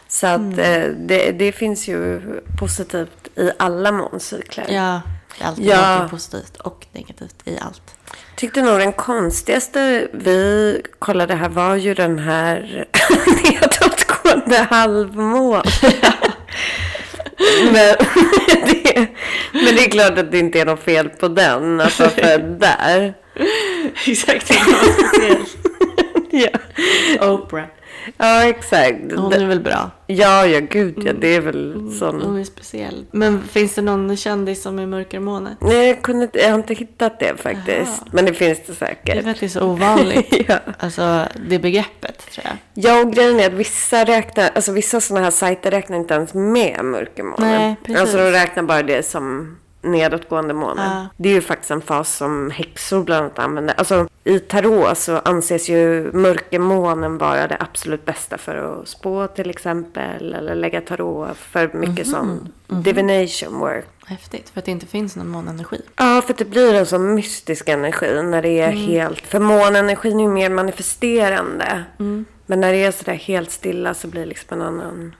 Så att eh, det, det finns ju positivt i alla måncykler. Ja, det är alltid Ja. positivt och negativt i allt. Tyckte nog den konstigaste vi kollade här var ju den här nedåtgående halvmån. men, det, men det är klart att det inte är något fel på den. Alltså för där. Exakt. Ja, Oprah. ja exakt. Hon är väl bra. Ja, ja gud ja. Det är väl sån. Hon är speciell. Men finns det någon kändis som är mörkermåne? Nej, jag, kunde, jag har inte hittat det faktiskt. Men det finns det säkert. det är så ovanligt. ja. Alltså det begreppet tror jag. Ja, och grejen är att vissa räknar, alltså vissa sådana här sajter räknar inte ens med mörkermånen. Nej, precis. Alltså de räknar bara det som nedåtgående månen. Ja. Det är ju faktiskt en fas som häxor bland annat använder. Alltså i tarot så anses ju mörkermånen vara det absolut bästa för att spå till exempel. Eller lägga tarot för mycket sån divination work. Häftigt, för att det inte finns någon månenergi. Ja, för det blir en sån mystisk energi när det är helt... För månenergin är ju mer manifesterande. Men när det är sådär helt stilla så blir det liksom en annan...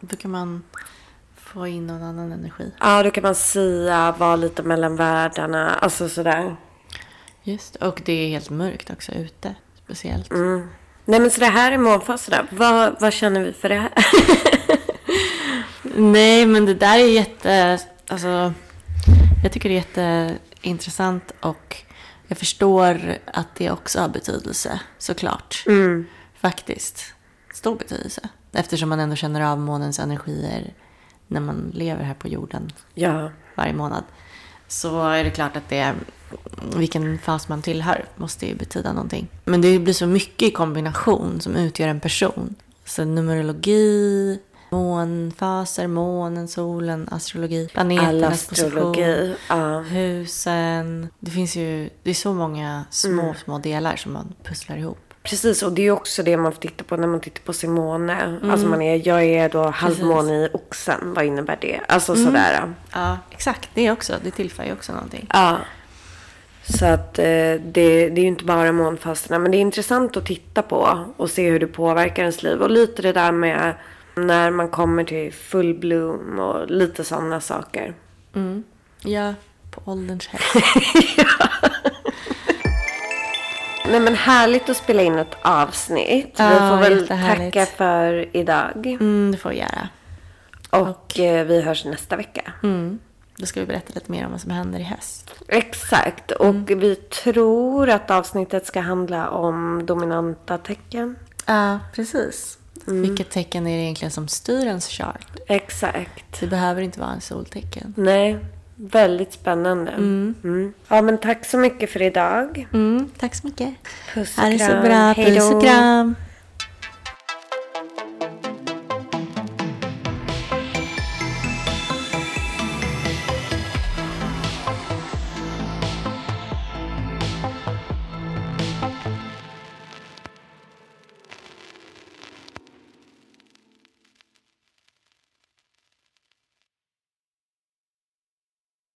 Då kan man få in någon annan energi. Ja, då kan man sia, vara lite mellan världarna. Alltså sådär. Just och det är helt mörkt också ute. Speciellt. Nej, men så det här är månfaserna. Vad, vad känner vi för det här? Nej, men det där är jätte... Alltså, jag tycker det är jätteintressant och jag förstår att det också har betydelse, såklart. Faktiskt. Stor betydelse. Eftersom man ändå känner av månens energier när man lever här på jorden ja. varje månad. Så är det klart att det, vilken fas man tillhör måste ju betyda någonting. Men det blir så mycket i kombination som utgör en person. Så numerologi, månfaser, månen, solen, astrologi, planeternas position. Ja. husen. Det finns ju, det är så många små, små delar som man pusslar ihop. Precis, och det är också det man får titta på när man tittar på sin måne. Alltså man är, jag är då halvmåne i oxen. Vad innebär det? Alltså sådär. Ja, exakt. Det också. Det tillför ju också någonting. Ja. Så att eh, det, det är ju inte bara månfaserna. Men det är intressant att titta på och se hur det påverkar ens liv. Och lite det där med när man kommer till full bloom och lite sådana saker. Ja, på ålderns höst. Nej men härligt att spela in ett avsnitt. Vi Ja, får väl tacka för idag. Mm, det får vi göra. Och eh, vi hörs nästa vecka. Mm. Då ska vi berätta lite mer om vad som händer i höst. Exakt. Och vi tror att avsnittet ska handla om dominanta tecken. Ja, precis. Vilket tecken är det egentligen som styr ens chart? Exakt. Det behöver inte vara en soltecken. Nej, väldigt spännande. Mm. Ja, men tack så mycket för idag. Mm, tack så mycket. Puss och Ha det så kram. bra. Puss och kram.